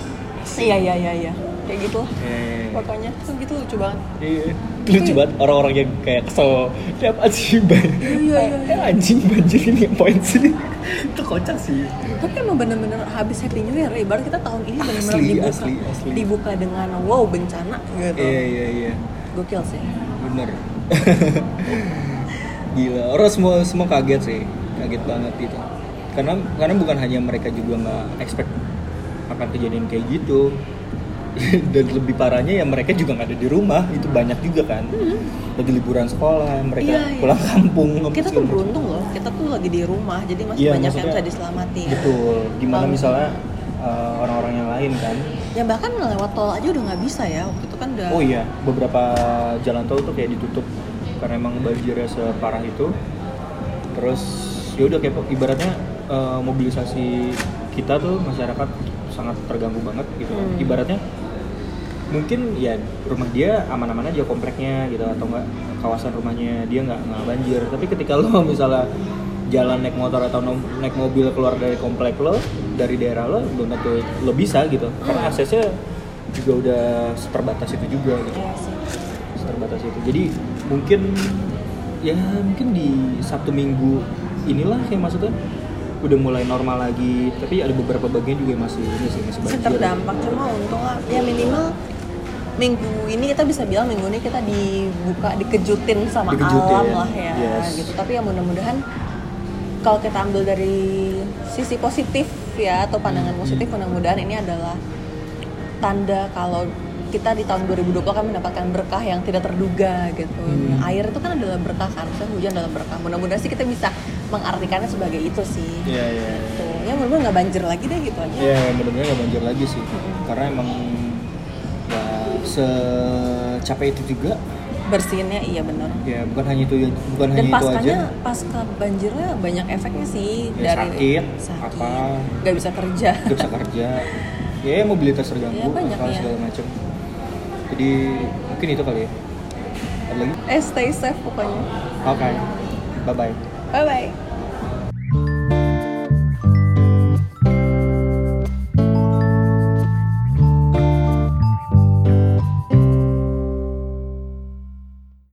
[SPEAKER 2] Iya iya iya iya. Kayak gitu lah.
[SPEAKER 1] Eh,
[SPEAKER 2] Pokoknya tuh gitu lucu banget.
[SPEAKER 1] iya. lucu banget orang-orang yang kayak kesel dia apa sih ban
[SPEAKER 2] Iya, iya, iya.
[SPEAKER 1] Eh, anjing banjir ini poin sini itu kocak sih
[SPEAKER 2] Tapi emang bener-bener habis Happy New Year, ibarat kita tahun ini bener-bener dibuka,
[SPEAKER 1] asli, asli.
[SPEAKER 2] dibuka dengan wow bencana gitu.
[SPEAKER 1] iya iya iya
[SPEAKER 2] Gokil sih.
[SPEAKER 1] bener gila orang semua semua kaget sih kaget banget gitu karena karena bukan hanya mereka juga nggak expect akan kejadian kayak gitu dan lebih parahnya ya mereka juga nggak ada di rumah itu banyak juga kan lagi liburan sekolah mereka
[SPEAKER 2] Hmm. Iya, iya.
[SPEAKER 1] pulang kampung
[SPEAKER 2] Kita tuh beruntung loh, kita tuh lagi di rumah, jadi masih
[SPEAKER 1] Iya,
[SPEAKER 2] banyak yang bisa diselamatin.
[SPEAKER 1] betul gimana
[SPEAKER 2] Kalau-
[SPEAKER 1] misalnya uh, orang-orang yang lain kan
[SPEAKER 2] Ya bahkan lewat tol aja udah nggak bisa ya, waktu itu kan udah.
[SPEAKER 1] Oh iya, beberapa jalan tol tuh kayak ditutup karena emang banjirnya separah itu. Terus ya udah kayak ibaratnya eh, mobilisasi kita tuh masyarakat sangat terganggu banget gitu.
[SPEAKER 2] Hmm.
[SPEAKER 1] Ibaratnya mungkin ya rumah dia aman-aman aja kompleknya gitu atau enggak kawasan rumahnya dia nggak nggak banjir. Tapi ketika lo misalnya jalan naik motor atau naik mobil keluar dari komplek lo dari daerah lo belum tentu lo bisa gitu karena aksesnya juga udah terbatas itu juga gitu
[SPEAKER 2] Iya
[SPEAKER 1] terbatas itu jadi mungkin ya mungkin di sabtu minggu inilah yang maksudnya udah mulai normal lagi tapi ada beberapa bagian juga yang masih ini sih masih banjir
[SPEAKER 2] terdampak cuma untung lah ya minimal minggu ini kita bisa bilang minggu ini kita dibuka dikejutin sama
[SPEAKER 1] Dikejutin,
[SPEAKER 2] alam lah ya
[SPEAKER 1] yes.
[SPEAKER 2] gitu tapi ya mudah-mudahan kalau kita ambil dari sisi positif ya atau pandangan
[SPEAKER 1] Hmm.
[SPEAKER 2] positif mudah-mudahan ini adalah tanda kalau kita di tahun 2020 akan mendapatkan berkah yang tidak terduga gitu.
[SPEAKER 1] Hmm.
[SPEAKER 2] Air itu kan adalah berkah kan, hujan adalah berkah. Mudah-mudahan sih kita bisa mengartikannya sebagai itu sih.
[SPEAKER 1] Iya iya
[SPEAKER 2] Tuh, ya mudah-mudahan nggak banjir lagi deh gitu aja.
[SPEAKER 1] Iya, benar-benar nggak banjir lagi sih.
[SPEAKER 2] Mm-mm.
[SPEAKER 1] Karena emang ya secapek itu juga.
[SPEAKER 2] Bersihinnya iya benar.
[SPEAKER 1] Ya bukan hanya itu bukan
[SPEAKER 2] Dan
[SPEAKER 1] hanya itu aja.
[SPEAKER 2] paskanya pasca banjirnya banyak efeknya sih
[SPEAKER 1] Ya,
[SPEAKER 2] dari
[SPEAKER 1] sakit, apa.
[SPEAKER 2] nggak bisa kerja.
[SPEAKER 1] Gak bisa kerja. Ya mobilitas terganggu,
[SPEAKER 2] Ya, banyak,
[SPEAKER 1] apa
[SPEAKER 2] ya.
[SPEAKER 1] segala macam. Jadi mungkin itu kali ya. Ada lagi?
[SPEAKER 2] Eh stay safe pokoknya.
[SPEAKER 1] Oke. Bye bye.
[SPEAKER 2] Bye bye.